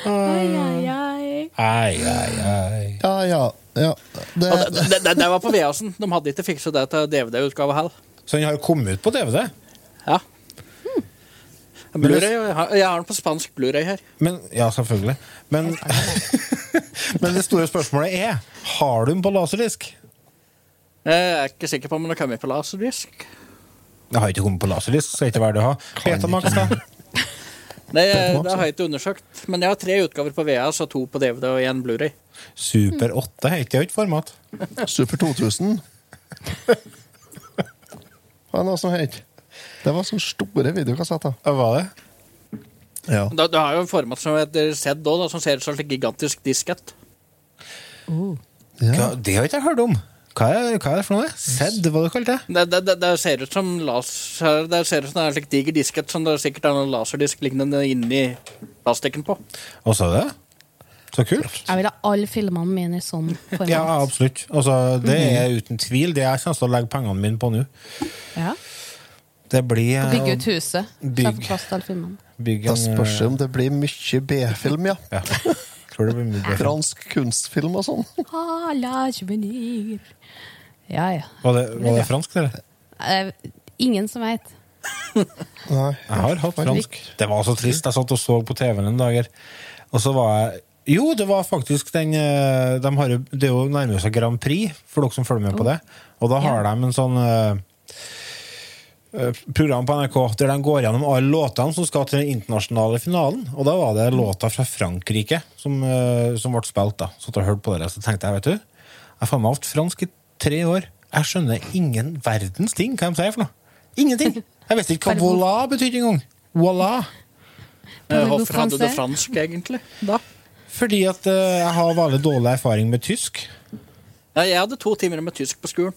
Ai, ai, ai. Ai, ai, ai. Ja, ja. ja. Det, det, det, det, var på VHS-en. De hadde ikke fikset det til DVD-utgave heller. Så den har jo kommet ut på DVD? Blu-ray, jeg har den på spansk Blu-ray her. Men, ja, selvfølgelig. Men, men det store spørsmålet er Har du den på laserdisk? Jeg er ikke sikker på om den har kommet på laserdisk. Jeg har ikke kommet på laserdisk, så det er ikke verdt å ha. Betamax, da? Nei, det har jeg ikke undersøkt. Men jeg har tre utgaver på VA, og to på DVD og én Blu-ray. Super 8 heter jo ikke format. Super 2000. Hva er det som het? Det var sånne store videokassetter. Var det? Ja. Du, du har jo en format som heter ZED òg, som ser ut som en gigantisk diskett. Hva, det har ikke jeg hørt om. Hva er, hva er det for noe? SED, hva du kalte det? Det, det, det, det ser ut som laser, det ser ut som en slik diger diskett som det sikkert er noen laserdisk lignende inni plastikken på. Og så det? Så kult. Jeg vil ha alle filmene mine i sånn format. Ja, absolutt. Altså, det er uten tvil det jeg kommer til å legge pengene mine på nå. Ja. Det blir Og bygge ut huset. Bygg. Da en, spørs det om det blir mye B-film, ja. Ja. Tror det blir mye bedre. Fransk kunstfilm og sånn. Ah. Ja, ja. Var det, var det fransk, eller? Eh, ingen som veit. Nei. Jeg har hatt fransk. Det var så trist. Jeg satt og så på TV-en en dag, og så var jeg Jo, det var faktisk den eh, de har Det er jo nærmer seg Grand Prix, for dere som følger med på det. Og da har de en sånn eh, eh, program på NRK der de går gjennom alle låtene som skal til den internasjonale finalen. Og da var det låta fra Frankrike som, eh, som ble spilt. da Så jeg hørte på det, så tenkte jeg, vet du Jeg har meg hatt fransk i tre år. Jeg skjønner ingen verdens ting hva de sier for noe. Ingenting! Jeg visste ikke hva voilà betydde engang. Voilà. Eh, Hvorfor hadde du fransk, egentlig? da? Fordi at eh, jeg har veldig dårlig erfaring med tysk. Ja, jeg hadde to timer med tysk på skolen.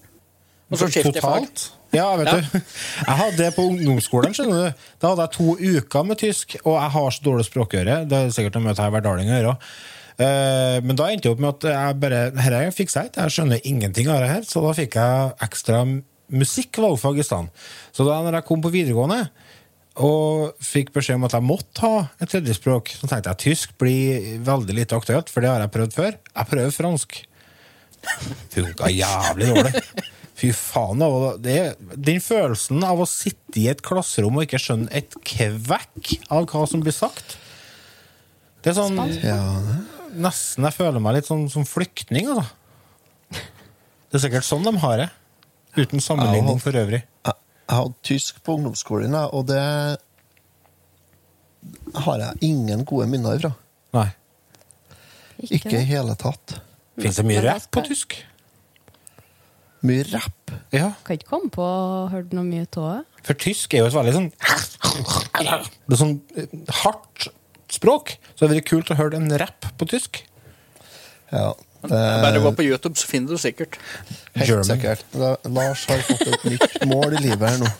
Og så skiftet jeg fag. Ja, vet Ja. du. Jeg hadde det på ungdomsskolen, skjønner du. Da hadde jeg to uker med tysk, og jeg har så dårlig språkøre. Det er sikkert noe med at jeg er å gjøre. Eh, Men da endte jeg opp med at jeg bare Dette fikser jeg ikke. Jeg skjønner ingenting av det her. Så da fikk jeg ekstra musikk-valgfag i stedet. Så da når jeg kom på videregående og fikk beskjed om at jeg måtte ha et tredjespråk, så tenkte jeg at tysk blir veldig lite aktuelt, for det har jeg prøvd før. Jeg prøver fransk. Funka jævlig dårlig. Fy faen. Det, den følelsen av å sitte i et klasserom og ikke skjønne et kvekk av hva som blir sagt Det er sånn Nesten jeg føler meg litt sånn som flyktning, altså. Det er sikkert sånn de har det. Uten sammenligning for øvrig. Jeg har hadde tysk på ungdomsskolen, og det har jeg ingen gode minner ifra. Nei. Ikke i hele tatt. Fins det mye rett på tysk? Mye rapp? Ja. Kan ikke komme på å høre hørt noe mye av det. For tysk er jo et veldig sånn Det er sånn eh, hardt språk. Så det hadde vært kult å høre en rapp på tysk. Ja. Bare gå på YouTube, så finner du sikkert. Helt German. sikkert. Da, Lars har fått et nytt mål i livet her nå.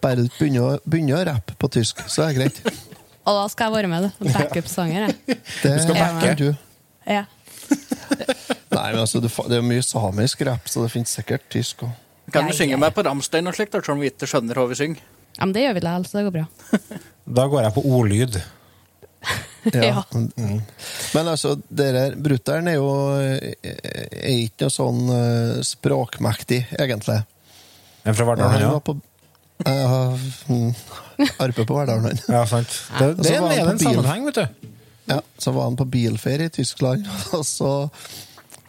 Bare du ikke begynner, å- begynner å rappe på tysk, så er det greit. Og da skal jeg være med, du. Backup-sanger, Du Det skal backe. Ja. Nei, men altså, det, det er mye samisk rap, så det finnes sikkert tysk òg. Kan du synge meg på Ramstein og slikt, sånn vi ikke skjønner hva vi synger? ja, men det gjør vi likevel, så det går bra. Da går jeg på ordlyd. Ja. Mm. Men altså, brutter'n er jo eh, er ikke noe sånn uh, språkmektig, egentlig. En fra Verdal, Han ja. på uh, mm, Arpe på Verdal, han. Ja, sant. Det, det, det er en, en sammenheng, vet du. Ja, så var han på bilferie i Tyskland, og så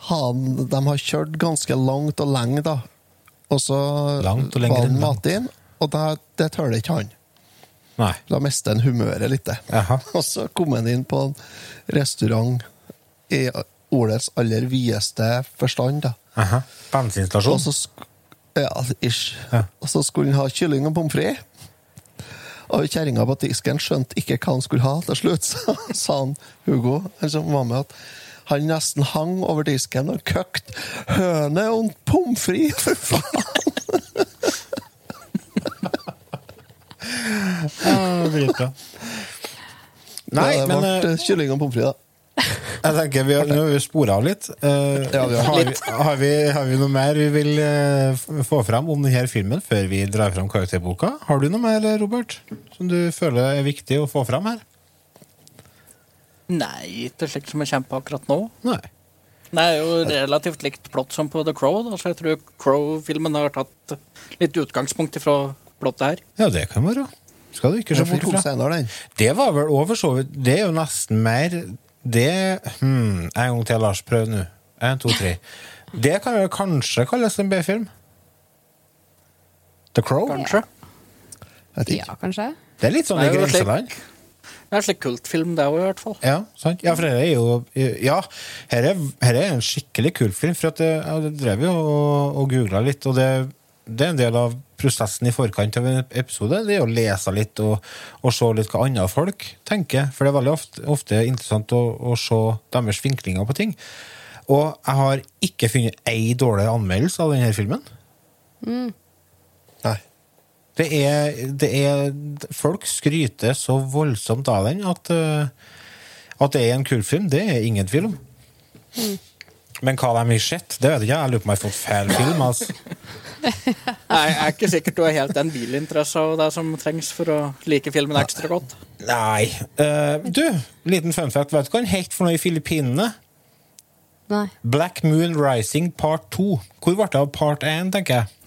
han, De har kjørt ganske langt og lenge, da. Og så Langt og var han enn mat inn, og det, det tøler ikke han. Nei. Da mister han humøret litt. Og så kom han inn på en restaurant i ordets aller videste forstand. da. Aha. Og Bensinstasjon. så, ja, ish. Ja. Og så skulle han ha kylling og pommes frites. Og kjerringa på disken skjønte ikke hva han skulle ha. Til slutt så sa han Hugo, som var med, at han nesten hang over disken og køkte høne og pommes frites, for faen! Ja. Nei, det ble eh, eh, kylling og pommes frites. da. jeg tenker vi har, nå har vi spora av litt. Uh, Ja, vi har har, vi, har, vi, har vi noe mer vi vil uh, få fram om denne filmen før vi drar fram karakterboka? Har du noe mer, Robert, som du føler er viktig å få fram her? Nei, ikke slik som jeg kommer på akkurat nå. Nei. Det er jo relativt likt plott som på The Crow, da, så jeg tror Crow-filmen har tatt litt utgangspunkt ifra plottet her. Ja, det kan være. Skal du ikke se bort fra. Det var vel over så vidt Det er jo nesten mer Det hmm, En gang til, Lars. Prøv nå. En, to, tre. Det kan jo kanskje kalles en B-film. The Crow? Kanskje. Vet ikke. ja, kanskje. Det er litt sånn i grenseland. Det er en slik kultfilm, det òg, i hvert fall. Ja, sant? ja, for dette er jo Ja, her er, her er en skikkelig kultfilm. For at det, ja, det drev jo og, og googla litt, og det, det er en del av prosessen i forkant av en episode. Det er å lese litt og, og se litt hva andre folk tenker. For det er veldig ofte, ofte interessant å, å se deres vinklinger på ting. Og jeg har ikke funnet ei dårlig anmeldelse av denne filmen. Nei. Det er, det er Folk skryter så voldsomt av den at, eh, at det er en kul film. Det er ingen tvil om. Men hva de har sett, det vet jeg ikke. Jeg lurer på om jeg har fått feil film. Altså. Nei, Jeg er ikke sikkert du har helt den bilinteressa og det som trengs for å like filmen ekstra godt. Nei. Uh, du, liten fun fact. Vet du hva den het for noe i Filippinene? Nei. Black Moon Rising Part 2. Hvor ble det av Part 1, tenker jeg?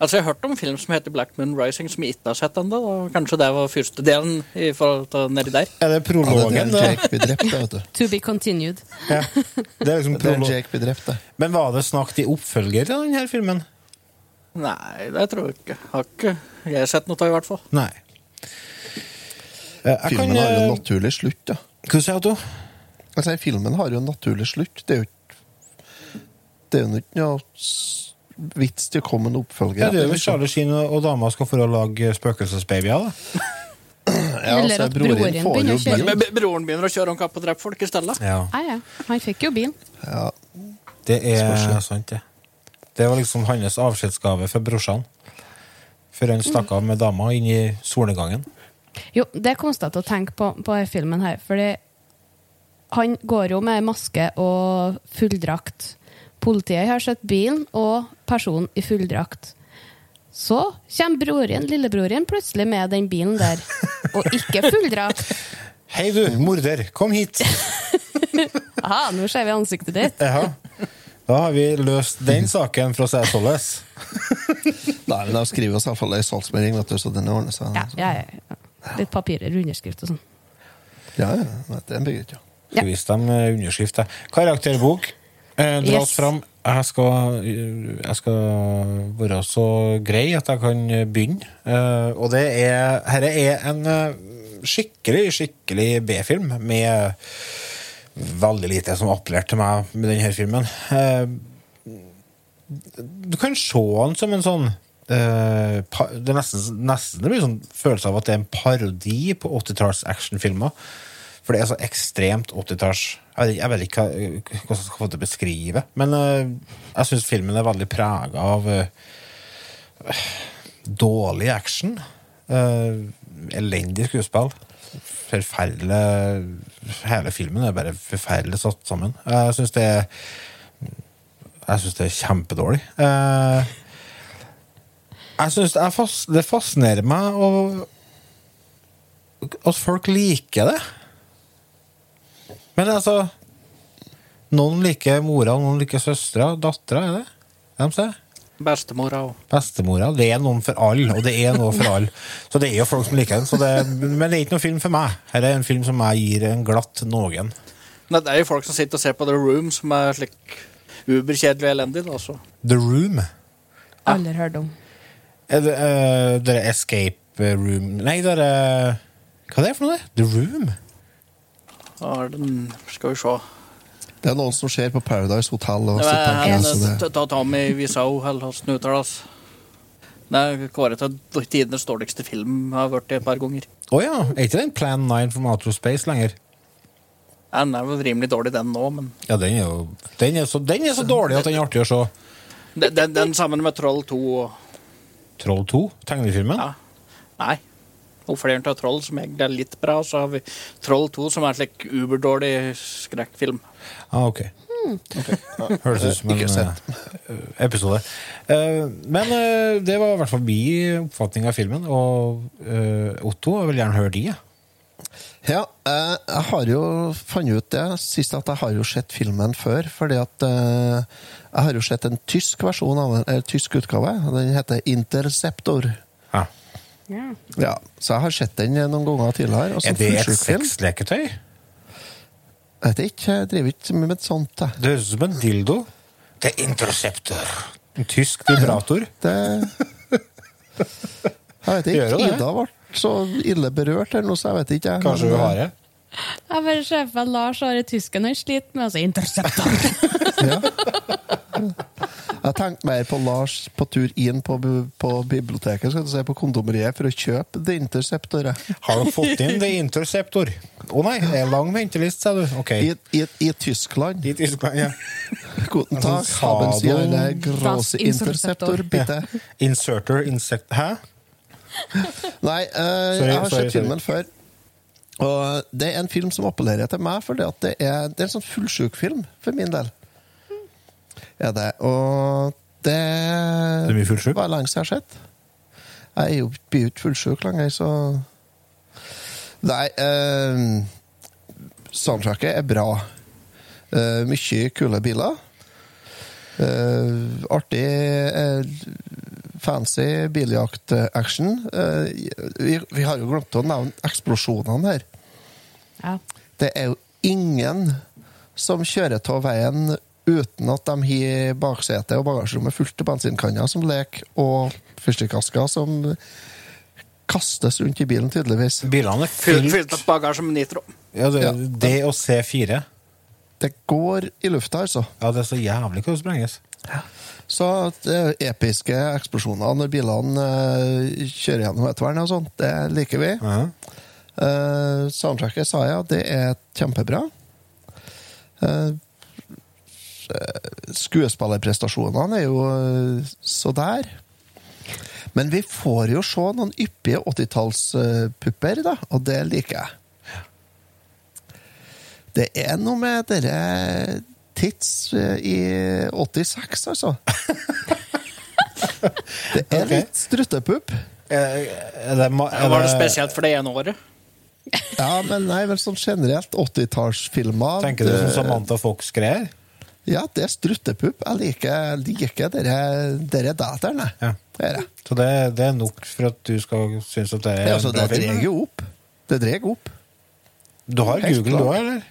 Altså, Jeg har hørt om film som heter Black Moon Rising, som jeg ikke har sett ennå. og Kanskje det var første delen i forhold til nedi der. Er det Ja, det prologen? er? Jake blir drept, vet du. To be continued. Ja. Det er liksom prolog. Jake blir drept, det. Men var det snakket i oppfølger til denne filmen? Nei, det tror jeg ikke. Har ikke jeg sett noe av, i hvert fall. Nei. Eh, Jeg Filmen har jo eh, en naturlig slutt, da. Hva sier du? Jeg sier, filmen har jo en naturlig slutt. Det er jo ikke Det er jo ikke noe vits til å komme en oppfølger. Ja, det er jo Charlie Sheen og dama skal få å lage spøkelsesbabyer, da. Ja, Eller altså, at broren får begynner jo å kjøre. bil. Men broren begynner å kjøre om kapp og drepe folk i stedet. Ja. Ja, ja. Han fikk jo bil. Ja, Det er sant, det. Det var liksom hans avskjedsgave fra brorsan. Før han stakk av med dama inn i solnedgangen. Jo, det er konstant å tenke på på denne filmen her, fordi han går jo med maske og fulldrakt. Politiet har sett bilen og personen i fulldrakt. Så kommer broren, lillebroren plutselig med den bilen der, og ikke fulldrakt. Hei, du, morder, kom hit! Aha, nå ser vi ansiktet ditt. Ja. Da har vi løst den saken, for å si det således. Nei, men de skriver vi iallfall i salgsmelding, så den ordner seg. Ja, ja, ja. Litt papirer, underskrift og sånn. ja, ja, det blir greit, ja. Skal vise dem eh, underskrift. der. Karakterbok eh, dras Yes. fram. Jeg skal, jeg skal være så grei at jeg kan begynne. Eh, og det er Dette er en eh, skikkelig, skikkelig B-film med veldig lite som appellerte til meg med denne filmen. Eh, du kan se den som en sånn eh, Det nesten, nesten det blir sånn følelse av at det er en parodi på 80-talls actionfilmer. For det er så ekstremt 80-talls Jeg vet- ikke hva jeg skal få det beskrive. Men eh, jeg syns filmen er veldig prega av uh, dårlig action. Uh, elendig skuespill. Forferdelig Hele filmen er bare forferdelig satt sammen. Jeg syns det er Jeg syns det er kjempedårlig. Uh, jeg syns det, fas- det fascinerer meg å, at folk liker det. Men altså Noen liker mora, noen liker søstera. Dattera, er det? Hvem sier? Bestemora òg. Bestemora. Det er noen for alle, og det er noe for alle. Så det er jo folk som liker den. Så det, men det er ikke noen film for meg. Her er en film som jeg gir en glatt noen. Nei, Det er jo folk som sitter og ser på The Room, som er slik uberkjedelig og elendig. da, så. The Room. Aldri hørt om. Er det, uh, det er Escape Room Nei, det er uh, Hva er det for noe? det? The Room? Da er den, skal vi se. Det er noen som ser på Paradise Hotel og Det så tenker jeg, så er det, Ta Tommy Wiseau, eller hvordan det uttales. Det er kåret til tidenes dårligste film har vært det et par ganger. Å ja. Er ikke den Plan 9 from Outer Space lenger? Den er vel rimelig dårlig, den nå, men Ja, den er jo Den er så, den er så dårlig at den er artig å se. den, den, den sammen med Troll 2 og Troll 2, tegnefilmen? Ja. Nei. Oppfølgeren av Troll, som egentlig er litt bra, og så har vi Troll 2, som er en slik uberdårlig skrekkfilm. Ah, ok. Høres ut som en eh, episode. Eh, men eh, det var i hvert fall min oppfatning av filmen. Og Otto, jeg vil gjerne høre de. Ja, eh, jeg har jo funnet ut det sist at jeg har jo sett filmen før, fordi at jeg har jo sett en tysk versjon av den, eller tysk utgave, den heter Interceptor. Ja. Ja. Ja, så jeg har sett den noen ganger tidligere. Er det et sexleketøy? Jeg vet ikke, jeg driver ikke med et sånt. Jeg. Det høres ut som en dildo. Det er Interceptor. En tysk vibrator. Det Jeg vet ikke. Ida ble så ille berørt eller noe, så jeg vet ikke. jeg. Kanskje hun har det? Jeg bare ser for meg Lars har i tysken han sliter med, altså interceptor. Jeg tenkte mer på Lars på tur inn på, på biblioteket skal du se, på kondomeriet for å kjøpe The Interceptor. Har du fått inn The Interceptor? Å nei, det er lang ventelist, sa du. Okay. I, i, I Tyskland. I Tyskland, ja. Guten Tag, haben Sie eine große Interceptor. bitte? bitte? Inserter, insect Hæ? Nei, uh, Sorry, jeg har sorry, sett filmen før. Og det er en film som appellerer til meg, for det, at det, er, det er en sånn fullsjuk film, for min del. Er det. Og det Det er mye fullsjuk? var lenge siden jeg har sett. Jeg er jo blir ikke fullsjuk lenger, så Nei, eh, soundtracket er bra. Eh, mye kule biler. Eh, artig eh, fancy biljakt-action. Eh, vi, vi har jo glemt å nevne eksplosjonene her. Ja. Det er jo ingen som kjører av veien uten at de har baksetet og bagasjerommet fullt av bensinkanner som leker, og fyrstikkasker som kastes rundt i bilen, tydeligvis. Bilene er Fylt, fylt opp bagasje med nitro. ja, det, Ja. det og C4. Det går i lufta, altså. Ja, det er så jævlig hva det sprenges. Så det er episke eksplosjoner når bilene uh, kjører gjennom et vern og sånt, det liker vi. Uh -huh. uh, soundtracket sa jeg, det er kjempebra. Eh, skuespillerprestasjonene er jo eh, så der. Men vi får jo se noen yppige 80-tallspupper, da, og det liker jeg. Det er noe med dere tits eh, i 86, altså. Det er litt struttepupp. Var det spesielt for det ene året? Ja, men nei, vel sånn generelt 80-tallsfilmer. Tenker du sånn Samantha Fox-greier? Ja, det er struttepupp. Jeg liker, liker dere, dere daterne. Ja. Det er det. Så det, det er nok for at du skal synes at det er Ja, altså, en bra det film? dreier jo opp. Det dreier opp. Du har Helt Google, du òg, eller?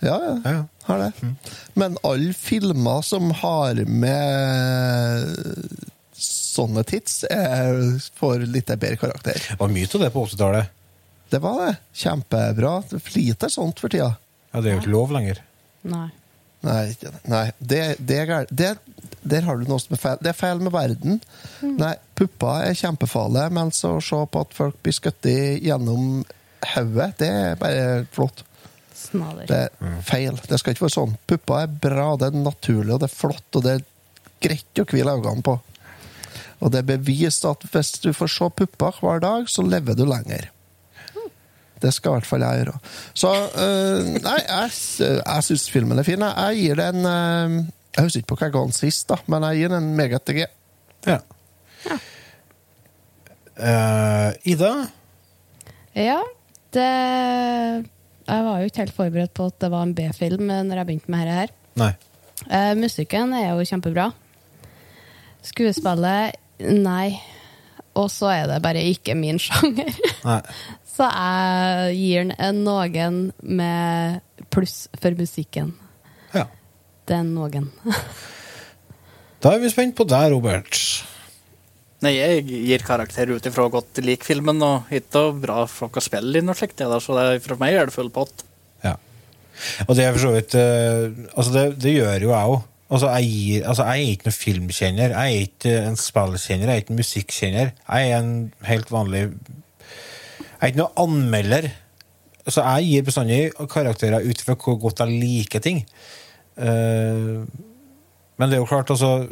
Ja, ja. Ja, ja. Har det. Men alle filmer som har med sånne tits, er, får litt bedre karakter. Det var mye av det på 80-tallet. Det var det. Kjempebra. Det er lite sånt for tida. Ja, det er jo ikke lov lenger. Nei. Nei. Nei det, det er galt. Det, der har du noe som er feil. Det er feil med verden. Nei, pupper er kjempefarlig, men så å se på at folk blir skutt gjennom hodet, det er bare flott. Snader. Det er feil. Det skal ikke være sånn. Pupper er bra, det er naturlig, og det er flott, og det er greit å hvile øynene på. Og det er bevist at hvis du får se pupper hver dag, så lever du lenger. Det skal i hvert fall jeg gjøre. Så øh, Nei, jeg, jeg syns filmen er fin. jeg. Jeg gir den øh, Jeg husker ikke på hva jeg ga den sist, da, men jeg gir den meget til G. Ja. Uh, Ida? Ja, det Jeg var jo ikke helt forberedt på at det var en B-film når jeg begynte med dette her. Nei. Uh, musikken er jo kjempebra. Skuespillet nei. Og så er det bare ikke min sjanger. Nei. Så jeg gir den en noen med pluss for musikken. Ja. Det er noen. Da er vi spent på deg, Robert. Nei, jeg gir karakter ut ifra godt lik filmen, og ikke bra folk å spille inn og slikt, så det, for meg er det full pott. Ja. Og det er for så vidt eh, Altså, det, det gjør jo jeg òg. Altså, jeg, altså, jeg er ikke noen filmkjenner, jeg er ikke en spillkjenner, jeg er ikke en musikkjenner. Jeg er en helt vanlig Jeg er ikke noen anmelder. Så jeg gir bestandig karakterer ut fra hvor godt jeg liker ting. Uh, men det er jo klart, altså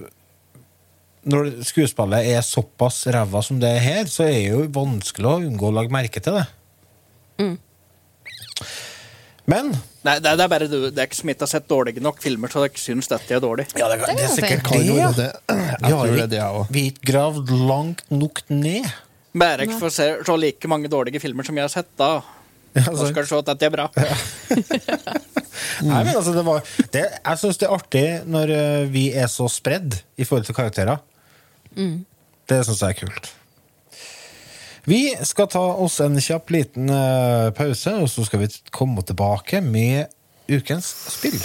Når skuespillet er såpass ræva som det er her, så er det jo vanskelig å unngå å legge merke til det. Men Nei, det, det er bare du, det er ikke som ikke har sett dårlige nok filmer, så dere syns dette er dårlig. Ja, det, Det det er sikkert det, ja. Vi har tror det er ikke-. Vi har ikke gravd langt nok ned. Bare ikke for å se så like mange dårlige filmer som jeg har sett, da. Ja, Da skal du se at dette er bra. Nei, men altså, det var, det, jeg syns det er artig når eh, vi er så spredd i forhold til karakterer. Det syns jeg er kult. Vi skal ta oss en kjapp liten eh, pause, og så skal vi komme tilbake med ukens spill.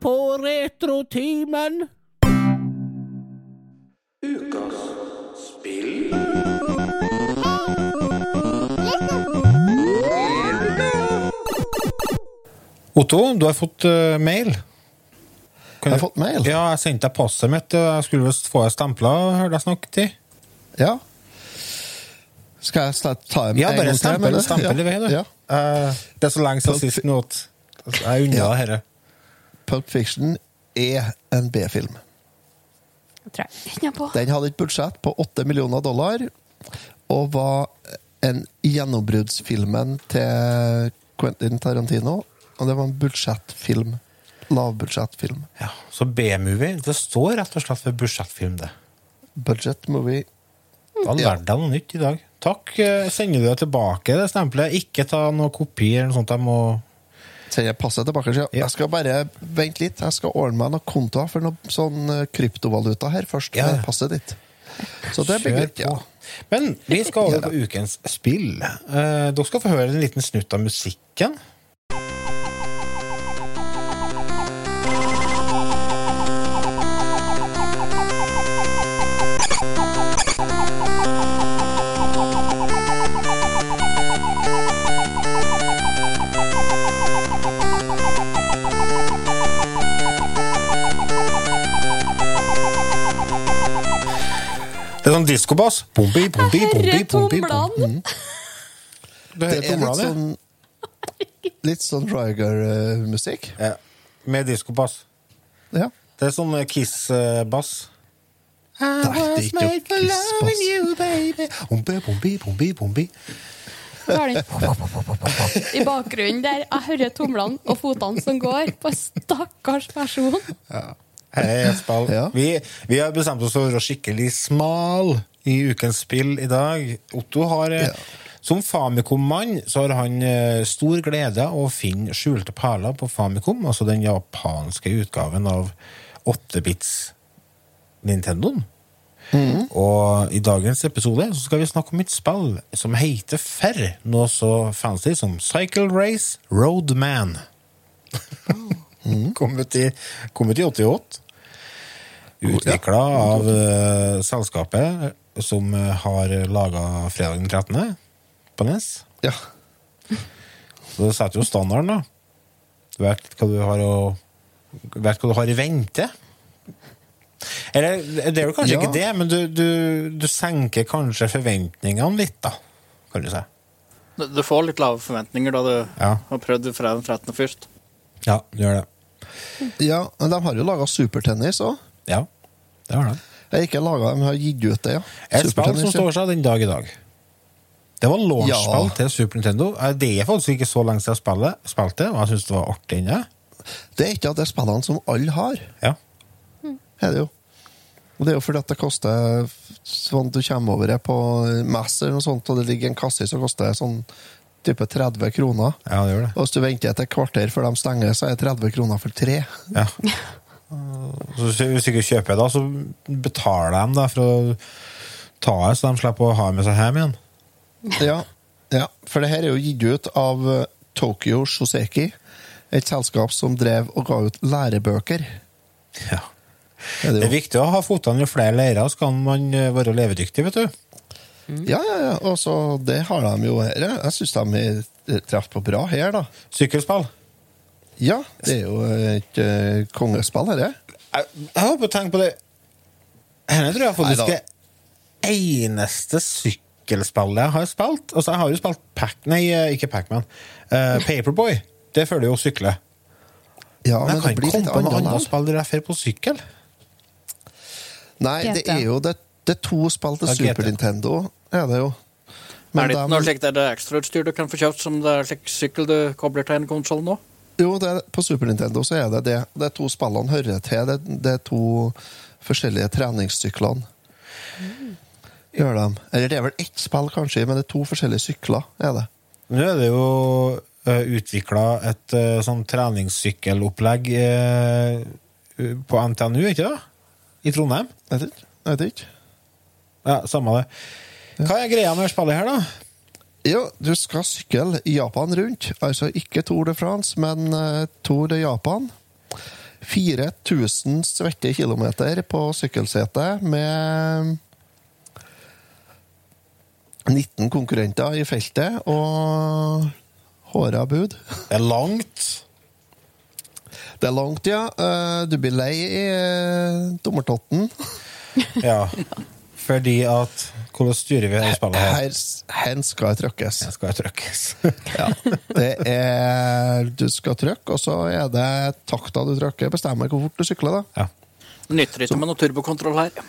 På Retrotimen. Otto, du har fått uh, mail. Kan Jeg har du- fått mail? Ja, jeg sendte deg passet mitt. Jeg skulle visst få deg stempla, hørte jeg snakket til. Ja. Skal jeg ta en Ja, en bare gang til, stempel, mener du? stempel i vei, du. Ja. Uh, det er så lenge siden sist nå at jeg unna Ja. dette. Pulp Fiction er en B-film. Den hadde et budsjett på 8 millioner dollar, og var en gjennombruddsfilmen til Quentin Tarantino. Og det var en budsjettfilm. Lavbudsjettfilm. Ja, så B-movie, det står rett og slett for budsjettfilm, det. Budget movie. Da Ja. lærte jeg noe nytt i dag. Takk. eh, Sender du det tilbake, det stempelet? Ikke ta noe kopi eller noe sånt. Jeg må Sender passet tilbake. Ja. Jeg skal bare vente litt. Jeg skal ordne meg noen kontoer for noe sånn eh, kryptovaluta her først. Ja. med passet ditt. Så det blir greit, ja. Men vi skal over på ukens spill. Eh, dere skal få høre en liten snutt av musikken. Diskobass. Bombi, bombi, bombi, bombi, bombi. Det er litt sånn Litt sånn Ryger-musikk. Ja. Med diskobass. Ja. Det er sånn Kiss-bass. Nei, det er ikke Kiss-bass. Bombi, bombi, bombi, bombi. I bakgrunnen der jeg hører tomlene og fotene som går på en stakkars person. Hei, Espen. Ja. Vi, vi har bestemt oss for å være skikkelig smal i ukens spill i dag. Otto har eh, Ja. Som Famicom-mann så har han eh, stor glede av å finne skjulte perler på Famicom, altså den japanske utgaven av 8-bits Nintendoen. Og i dagens episode så skal vi snakke om et spill som heter Ferr, noe så fancy som Cycle Race Roadman. kom, ut i, kom ut i 88. Utvikla av uh, selskapet som eh, har laga Fredag den 13. på NES. Ja. Så det setter jo standarden, da. Du vet hva du har å Vet hva du har i vente. Eller det er jo kanskje Ja. ikke det, men du, du, du senker kanskje forventningene litt, da. Kan du si. Du, du får litt lave forventninger da du Ja. har prøvd fredag den 13. først. Ja, du gjør det. ja, men de har jo laga supertennis òg. Ja, det har de. Jeg har ikke laga, dem, har gitt ut det, ja. Et spill som står seg den dag i dag. Det var launchspill Ja. til Super Nintendo. Eh, Det er faktisk ikke så lenge siden jeg spillet, spilte, men jeg syns det var artig inne. Det er ikke at det er spillene som alle har. Ja. Er det jo. Og det er jo fordi at det koster sånn du kommer over det på Mass eller noe sånt, og det ligger en kasse som koster sånn type 30 kroner. Ja, det gjør det. Og hvis du venter et kvarter før de stenger, så er det 30 kroner for tre. Ja. Så hvis du- ikke kjøper da, så betaler de da for å ta det, så de slipper å ha med seg hjem igjen. Ja, ja, for det her er jo gitt ut av eh, Tokyo Shoseki, et selskap som drev og ga ut lærebøker. Ja. Er det Det er viktig å ha fotene i flere leirer, så kan man eh, være levedyktig, vet du. Ja, ja, ja. Og så det har de jo her. Jeg syns de er treffer på bra her, da. Sykkelspill. Ja, det er jo et uh, kongespill, dette. Jeg, jeg håper å tenke på det Dette tror jeg faktisk er eneste sykkelspillet jeg har spilt. Altså, jeg har jo spilt Pac... Nei, eh, ikke Pacman. Uh, Paperboy. Det føler jo å sykle. Ja, Men men jeg kan ikke komme på noe annet. spill der jeg fer på sykkel. Nei, det er jo det, det er to spill til Ja, Super Nintendo, er det jo. er det ikke noe slikt ekstrautstyr du kan få kjøpt som det er slik sykkel du kobler til en konsoll nå? Jo, det er, på Super Nintendo så er det det. Det er to spillene hører til. Det, det er to forskjellige treningssyklene. Gjør de. Eller det er vel ett spill, kanskje, men det er to forskjellige sykler. er det. Nå er det jo uh, utvikla et uh, sånn treningssykkelopplegg uh, på NTNU, ikke det? I Trondheim. Jeg vet ikke. Ja, Samme det. Hva er greia med spillet her, da? Jo, du skal sykle Japan rundt. Altså ikke Tour de France, men eh, Tour de Japan. 4000 svette kilometer på sykkelsetet med 19 konkurrenter i feltet og håra bud. Det er langt. Det er langt, ja. Eh, Du blir lei i eh, dommertotten. Ja. Fordi at Hvordan styrer vi dette spillet her? Her, skal jeg trykkes. Her skal jeg trykkes. Ja. Det er Du skal trykke, og så er det takta du trykker, bestemmer hvor fort du sykler. da. Ja. nytter ikke med noe turbokontroll her.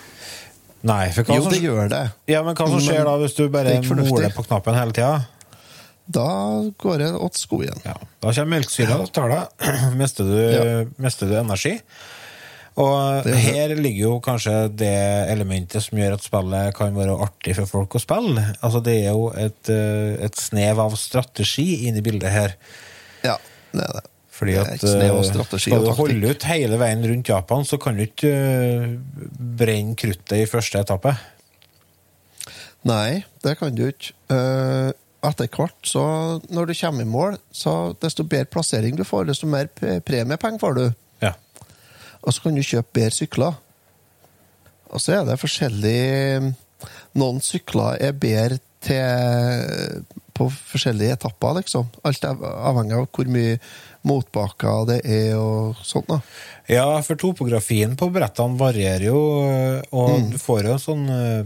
Nei, for hva Jo, som, det gjør det. ja, men hva som skjer Men da hvis du bare er moler på knappen hele tida? Da går det åt skogen. Ja. Da kommer melkesyra og tar deg. Mister du, Ja. mister du energi. Og er her ligger jo kanskje det elementet som gjør at spillet kan være artig for folk å spille. Altså Det er jo et, eh, et snev av strategi inni i bildet her. Ja, det er det. Fordi at eh, skal du holde ut hele veien rundt Japan, så kan du ikke eh, brenne kruttet i første etappe. Nei, det kan du ikke. Etter hvert, så når du kommer i mål, så desto bedre plassering du får, desto mer pre- premiepenger får du. Og så kan du kjøpe bedre sykler. Og så er det forskjellig Noen sykler er bedre til på forskjellige etapper, liksom. Alt er avhengig av hvor mye motbakker det er og sånt. da. Ja, for topografien på brettene varierer jo, og Mm. du får jo sånn, eh,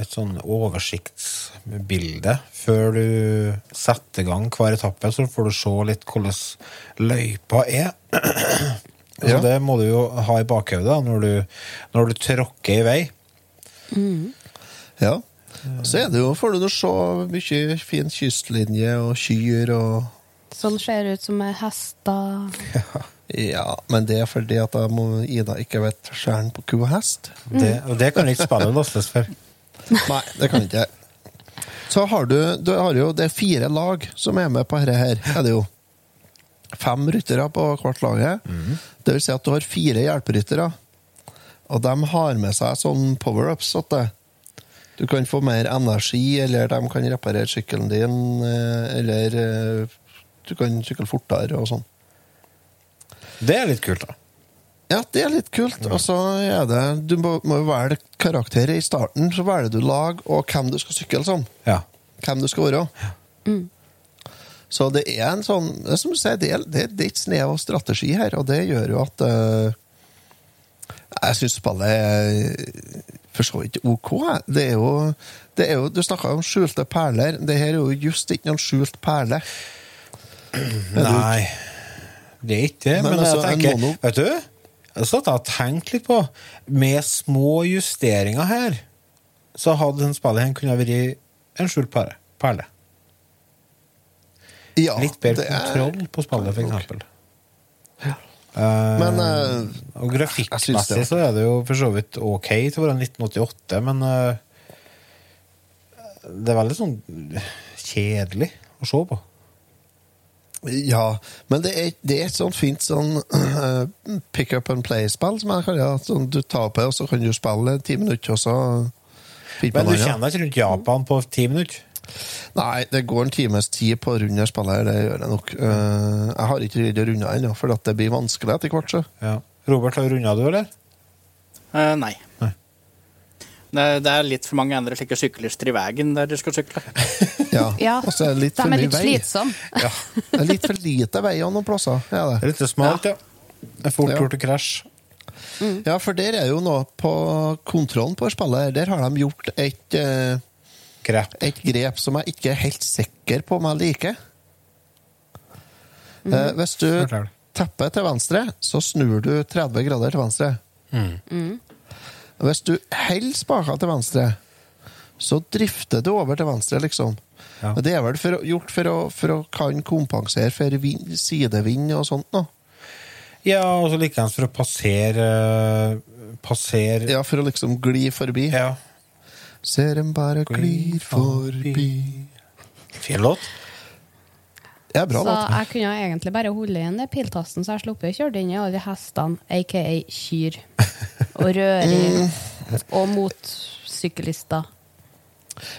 et sånn oversiktsbilde før du setter i gang hver etappe, så får du se litt hvordan løypa er. Ja. Og det må du jo ha i bakhodet når du, når du tråkker i vei. Ja. Så er det jo, får du nå se mye fin kystlinje og kyr og Sånn ser ut som er hester. Ja, men det er fordi at må Ida ikke vet skjæren på ku og hest. Det, og det kan ikke spillet lastes for. Nei, det kan ikke jeg. Så har du, du har jo, det er fire lag som er med på dette her. Er det jo fem ryttere på hvert laget. Det vil si at du har fire hjelperyttere. Og de har med seg sånn power-ups. Du kan få mer energi, eller de kan reparere sykkelen din, eh, eller eh, du kan sykle fortere og sånn. Det er litt kult, da. Ja, det er litt kult. Og så er det Du må, må jo velge karakter i starten. Så velger du lag og hvem du skal sykle som. Ja. Hvem du skal være. Så det er en sånn Det er som du sier, det er, det, det er et snev av strategi her, og det gjør jo at uh, Jeg syns spillet er for så vidt OK. Det er jo, det er jo Du snakka om skjulte perler. Det her er jo just ikke noen skjult perle. Nei, det er ikke det. Men Men, altså, jeg tenker mono- Vet du? Jeg satt og tenkte litt på Med små justeringer her, så hadde den spillet her kunne vært en skjult perle. Ja, Litt bedre det kontroll på spillet, for eksempel. Eh, Men uh, og grafikkmessig så er det jo for så vidt ok til å være 1988, men uh, det er veldig sånn kjedelig å se på. Ja, men det er, det er et sånt fint sånn uh, pick up and play-spill som jeg kaller det. Sånn, du tar på her, og så kan du spille ti minutter, og så Men du kjenner ikke rundt Japan på ti minutter? Nei, det går en times tid på å runde det spillet her, det gjør jeg nok. Eh, jeg har ikke ryddet runda ennå, for det blir vanskelig etter hvert. Ja. Robert, har du runda du, eller? Eh, nei. Nei. Det, det er litt for mange andre slike syklister i veien der du skal sykle. Ja. Ja, Og så er det litt De for er mye litt vei. ja. Det er litt for lite vei noen plasser. Ja, det. Det er litt smalt, ja. Det er fort Ja. gjort å krasje. Ja, for der er jo noe på kontrollen på spillet. Der har de gjort et, eh, Grep. et grep som jeg ikke er helt sikker på om jeg liker. Eh, hvis du tepper til venstre, så snur du 30 grader til venstre. Hvis du holder spaka til venstre, så drifter du over til venstre, liksom. Ja. Det er vel for, gjort for å, for å kan kompensere for vind, sidevind og sånt noe. Ja, og så likeens for å passere Passere Ja, for å liksom gli forbi. Ja. Ser dem bare glir forbi. Fin låt. Det er bra Så låt. jeg kunne egentlig bare holde igjen piltasten, så jeg sluppet å kjøre inn i alle hestene, aka kyr, og røring, og motsyklister.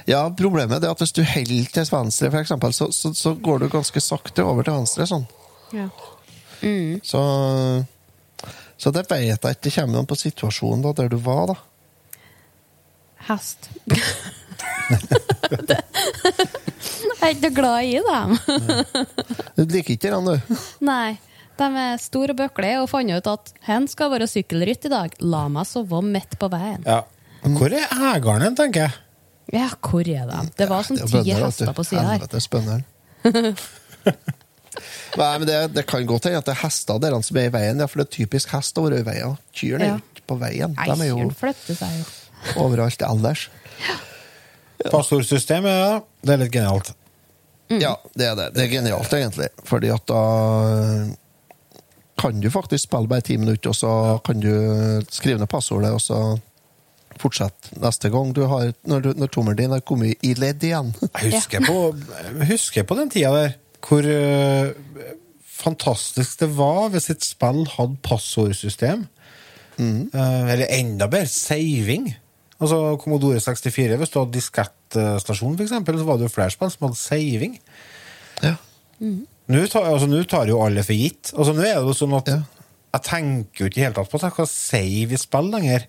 Ja, problemet er at hvis du holder til venstre, for eksempel, så, så, så går du ganske sakte over til venstre, sånn. Ja. Så, så det vet jeg ikke. Det kommer an på situasjonen da, der du var, da. Hest. Det- jeg er ikke noe glad i dem. Du liker ikke den, du? Nei. De er store og bøklige og fant ut at hen skal være sykkelrytt i dag. La meg sove midt på veien. Ja. Hvor er eieren hen, tenker jeg? Ja, hvor er de? Det var sånn Det ti hester på sida her. er spennende Nei, men det, det kan godt hende at det er hester der som er i veien, ja, for det er typisk hest å være i veien. Kyrne er jo ikke på veien. Nei, De er jo kyrne flytter seg jo. Overalt ellers. Passordsystemet, ja. Det er litt genialt. Ja, det er det. Det er genialt, egentlig. Fordi at da kan du faktisk spille bare ti minutter, og så kan du skrive ned passordet, og så fortsette neste gang du har, når, du, når tommelen din har kommet i ledd igjen. Jeg husker, på, jeg husker på den tida der hvor eh, fantastisk det var hvis et spill hadde passordsystem. Mm. Eh, eller enda bedre, saving. Altså Commodore 64, hvis du hadde diskettstasjon, eksempel, så var det jo spill som hadde saving. Ja. Nå tar, altså, nå tar jo alle for gitt. Altså, nå er det jo sånn at Ja. Jeg tenker jo ikke tatt på at jeg kan save i spill lenger.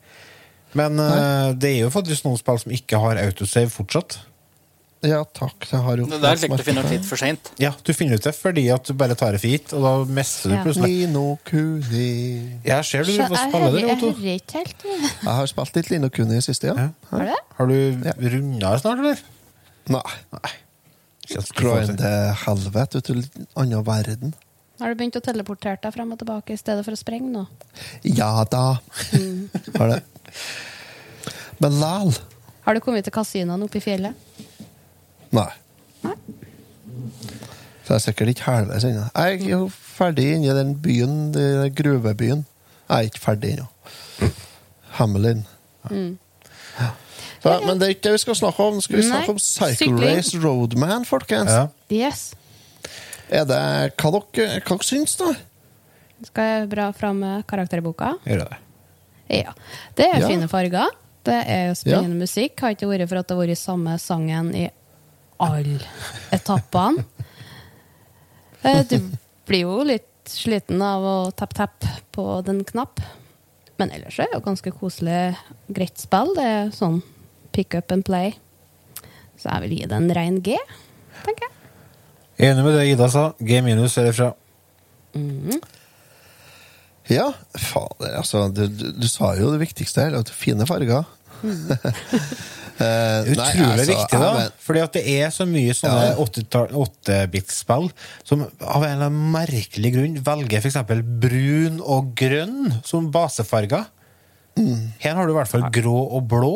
Men uh, det er jo faktisk noen spill som ikke har autosave fortsatt. Ja, takk. Det har jo Det der fikk du finne ut litt for seint. Ja, du finner ut det fordi at du bare tar det for gitt, og da mister du Ja. plutselig. Lino Kuni. Jeg ser du Så får jeg spille det, jeg Otto. hører ikke helt. jeg. Jeg har spilt litt Lino Kuni i siste, ja. Har du det? Har du runda snart, eller? Nei. Til helvete ut til en annen verden. Har du begynt å teleportere deg frem og tilbake i stedet for å sprenge nå? Ja da. Har det. Men læl. Har du kommet til kasinoen oppe i fjellet? Nei. Så jeg er sikkert ikke halvveis ennå. Jeg er jo ferdig inni den byen, den gruvebyen. Jeg er ikke ferdig ennå. Hamelin. Så, men det er ikke det vi skal snakke om. Skal vi Nei, snakke om Cycle. Race Roadman, folkens. Ja. Yes. Er det Hva dere, hva dere syns, da? Skal jeg bra fram karakter i boka? Gjør det. Ja. Det er Ja. fine farger. Det er spennende musikk. Har ikke vært for at det har vært samme sangen i alle etappene. Eh, Du blir jo litt sliten av å tapp-tapp på den knapp. Men ellers er det jo ganske koselig, greit spill. Det er sånn pick up and play. Så jeg vil gi det en rein G, tenker jeg. Enig med det Ida sa. G minus er ifra. fra. Mhm. Ja, fader, altså Du, du, du sa jo det viktigste her, fine farger. Eh, nei, Utrolig altså, viktig, da. men- Fordi at det er så mye sånne Ja. 8-bit-spill som av en eller annen merkelig grunn velger f.eks. brun og grønn som basefarger. Her har du i hvert fall grå og blå.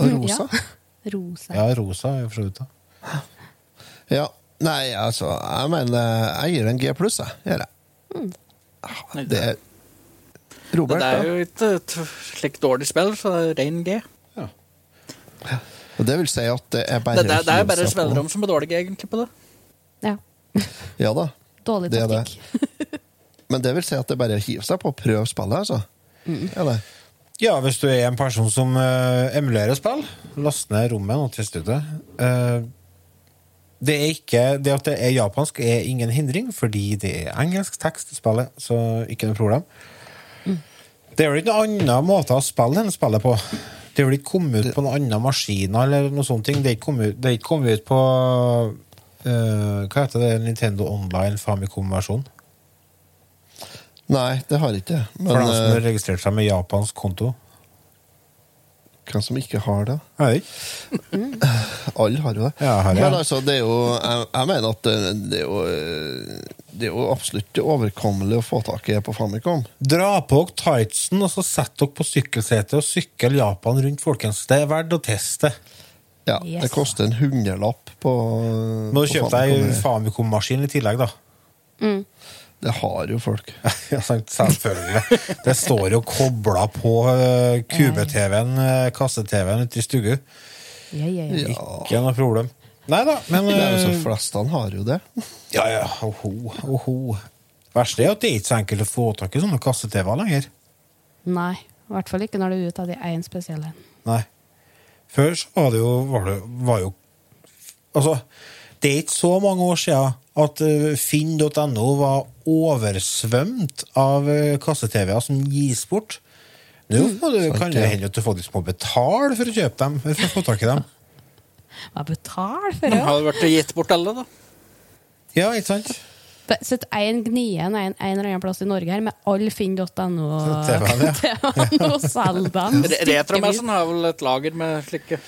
Og rosa. Ja. Rosa. Ja, rosa er for så vidt da. Ja. Nei, altså, jeg mener Jeg gir en G pluss, jeg. Gjør jeg. Det er Robert, det er jo ikke et slikt dårlig spill, så det er ren G. Og det vil si at det er bare Det, det, det er bare seg som er dårlige, egentlig, på det. Ja. Ja da. Dårlig Det er det. taktikk. Men det vil si at det bare er å hive seg på og prøve spillet, altså. Ja, det. Ja, hvis du er en person som uh, emulerer spill, last ned rommet og test ut det. Uh, det, er ikke, det at det er japansk, er ingen hindring, fordi det er engelsk tekst i spillet, så ikke noe problem. Det er vel ikke noen annen måte å spille enn spillet på. Det er vel ikke kommet ut på noen annen maskiner eller noe sånt. Det er ikke kommet ut, ikke kommet ut på uh, Hva heter det? Nintendo Online Famicom-versjon? Nei, det har ikke det. For dem som har registrert seg med japansk konto. hvem som ikke har det? Hei. Alle har jo det. Ja, har jeg. Men altså, det er jo Jeg, jeg mener at det, det, er jo, eh, det er jo absolutt overkommelig å få tak i på Famicom. Dra på dere tightsen og så sett dere på sykkelsetet og sykkel Japan rundt, folkens. Det er verdt å teste. Ja, Yes. Det koster en hundrelapp på Må du kjøpe deg Famicom. Famicom-maskin i tillegg, da. Mm. Det har jo folk. Ja, Selvfølgelig. Det står jo kobla på uh, kube-TV-en, uh, kasse-TV-en ute i stugu. Ja, ja, ja. Ja. Ikke noe problem. Nei da, men Det er jo så eh, Flestene har jo det. Ja, ja, oho, oho. Verste er at det er ikke så enkelt å få tak i sånne kasse-TV-er lenger. Nei. I hvert fall ikke når det er ut av de én spesielle. Nei. Før så var det jo, var det, var jo Altså, det er ikke så mange år siden at eh, finn.no var oversvømt av uh, kasse-TV-er som gis bort. Nå må du, kan det hende at du faktisk må betale for å kjøpe dem. For å få tak i dem. Hva betale for det? Har det vært gitt bort alle, da? Ja, ikke sant? Sitter én gnien en, en eller annen plass i Norge her med all finn.no og selg dem. Retromessen har vel et lager med slike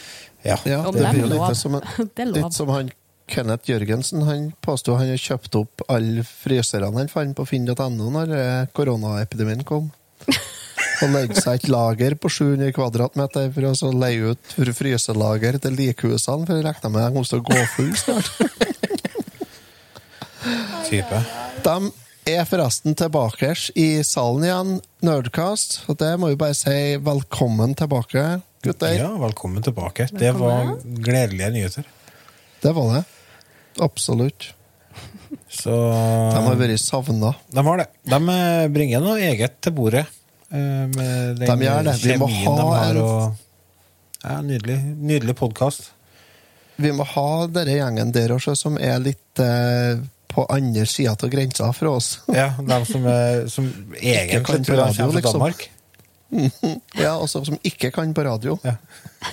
Ja. Ja, det blir jo litt som, litt som han Kenneth Jørgensen. Han påsto han har kjøpt opp alle fryserne han fant på finn.no når eh, koronaepidemien kom. Og leide seg et lager på 700 kvadratmeter for å leie ut for fryselager til likhusene, for jeg regna med at de måtte til å gå full snart. Type. De er forresten tilbake i salen igjen, Nerdcast. Og det må vi bare si velkommen tilbake, gutter. Ja, velkommen tilbake. Det var gledelige nyheter. Det var det. Absolutt. Så De har vært savna. De har det. De bringer noe eget til bordet. Eh, Med den De gjør det. Vi må de ha har. en- Og, ja, nydelig nydelig podkast. Vi må ha denne gjengen der også, som er litt eh, på andre sida av grensa fra oss. Ja, de som, er, som egentlig kan på radio, fra liksom. Danmark. ja, også som ikke kan på radio. Ja.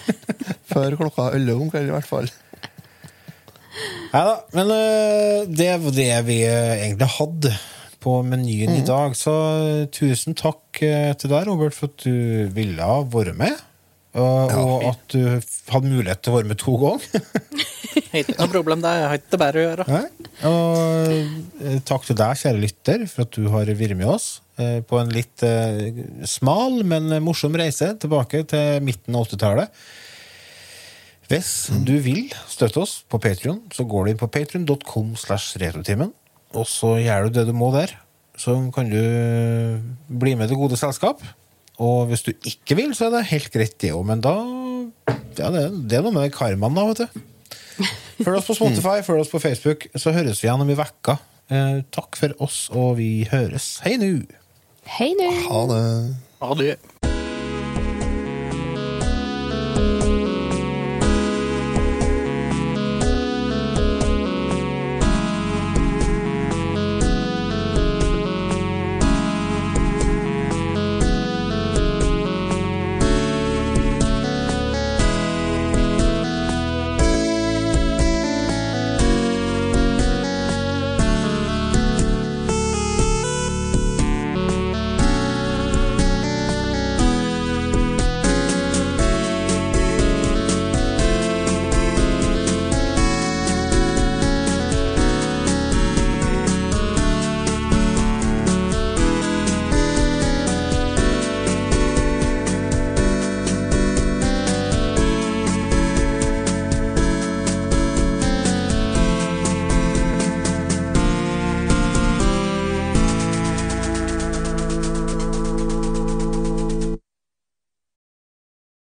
Før klokka 11 om kvelden, i hvert fall. Nei da, men eh, det var det vi eh, egentlig hadde på menyen Mm. i dag. Så eh, tusen takk eh, til deg, Robert, for at du ville være med. Og, og at du hadde mulighet til å være med to ganger. Ikke noe problem, det har ikke bare å gjøre. Nei. Og eh, takk til deg, kjære lytter, for at du har vært med oss eh, på en litt eh, smal, men morsom reise tilbake til midten av 80-tallet. Hvis du vil støtte oss på Patreon, så går du inn på patreon.com slash retrotimen, og så gjør du det du må der. Så kan du bli med det gode selskap. Og hvis du ikke vil, så er det helt greit, det òg, men da ja, det, det er noe med karmaen, da, vet du. Følg oss på Spotify, følg oss på Facebook, så høres vi igjen om i vekka. Eh, takk for oss, og vi høres. Hei nu! Hei nu! Ha det. Ha det.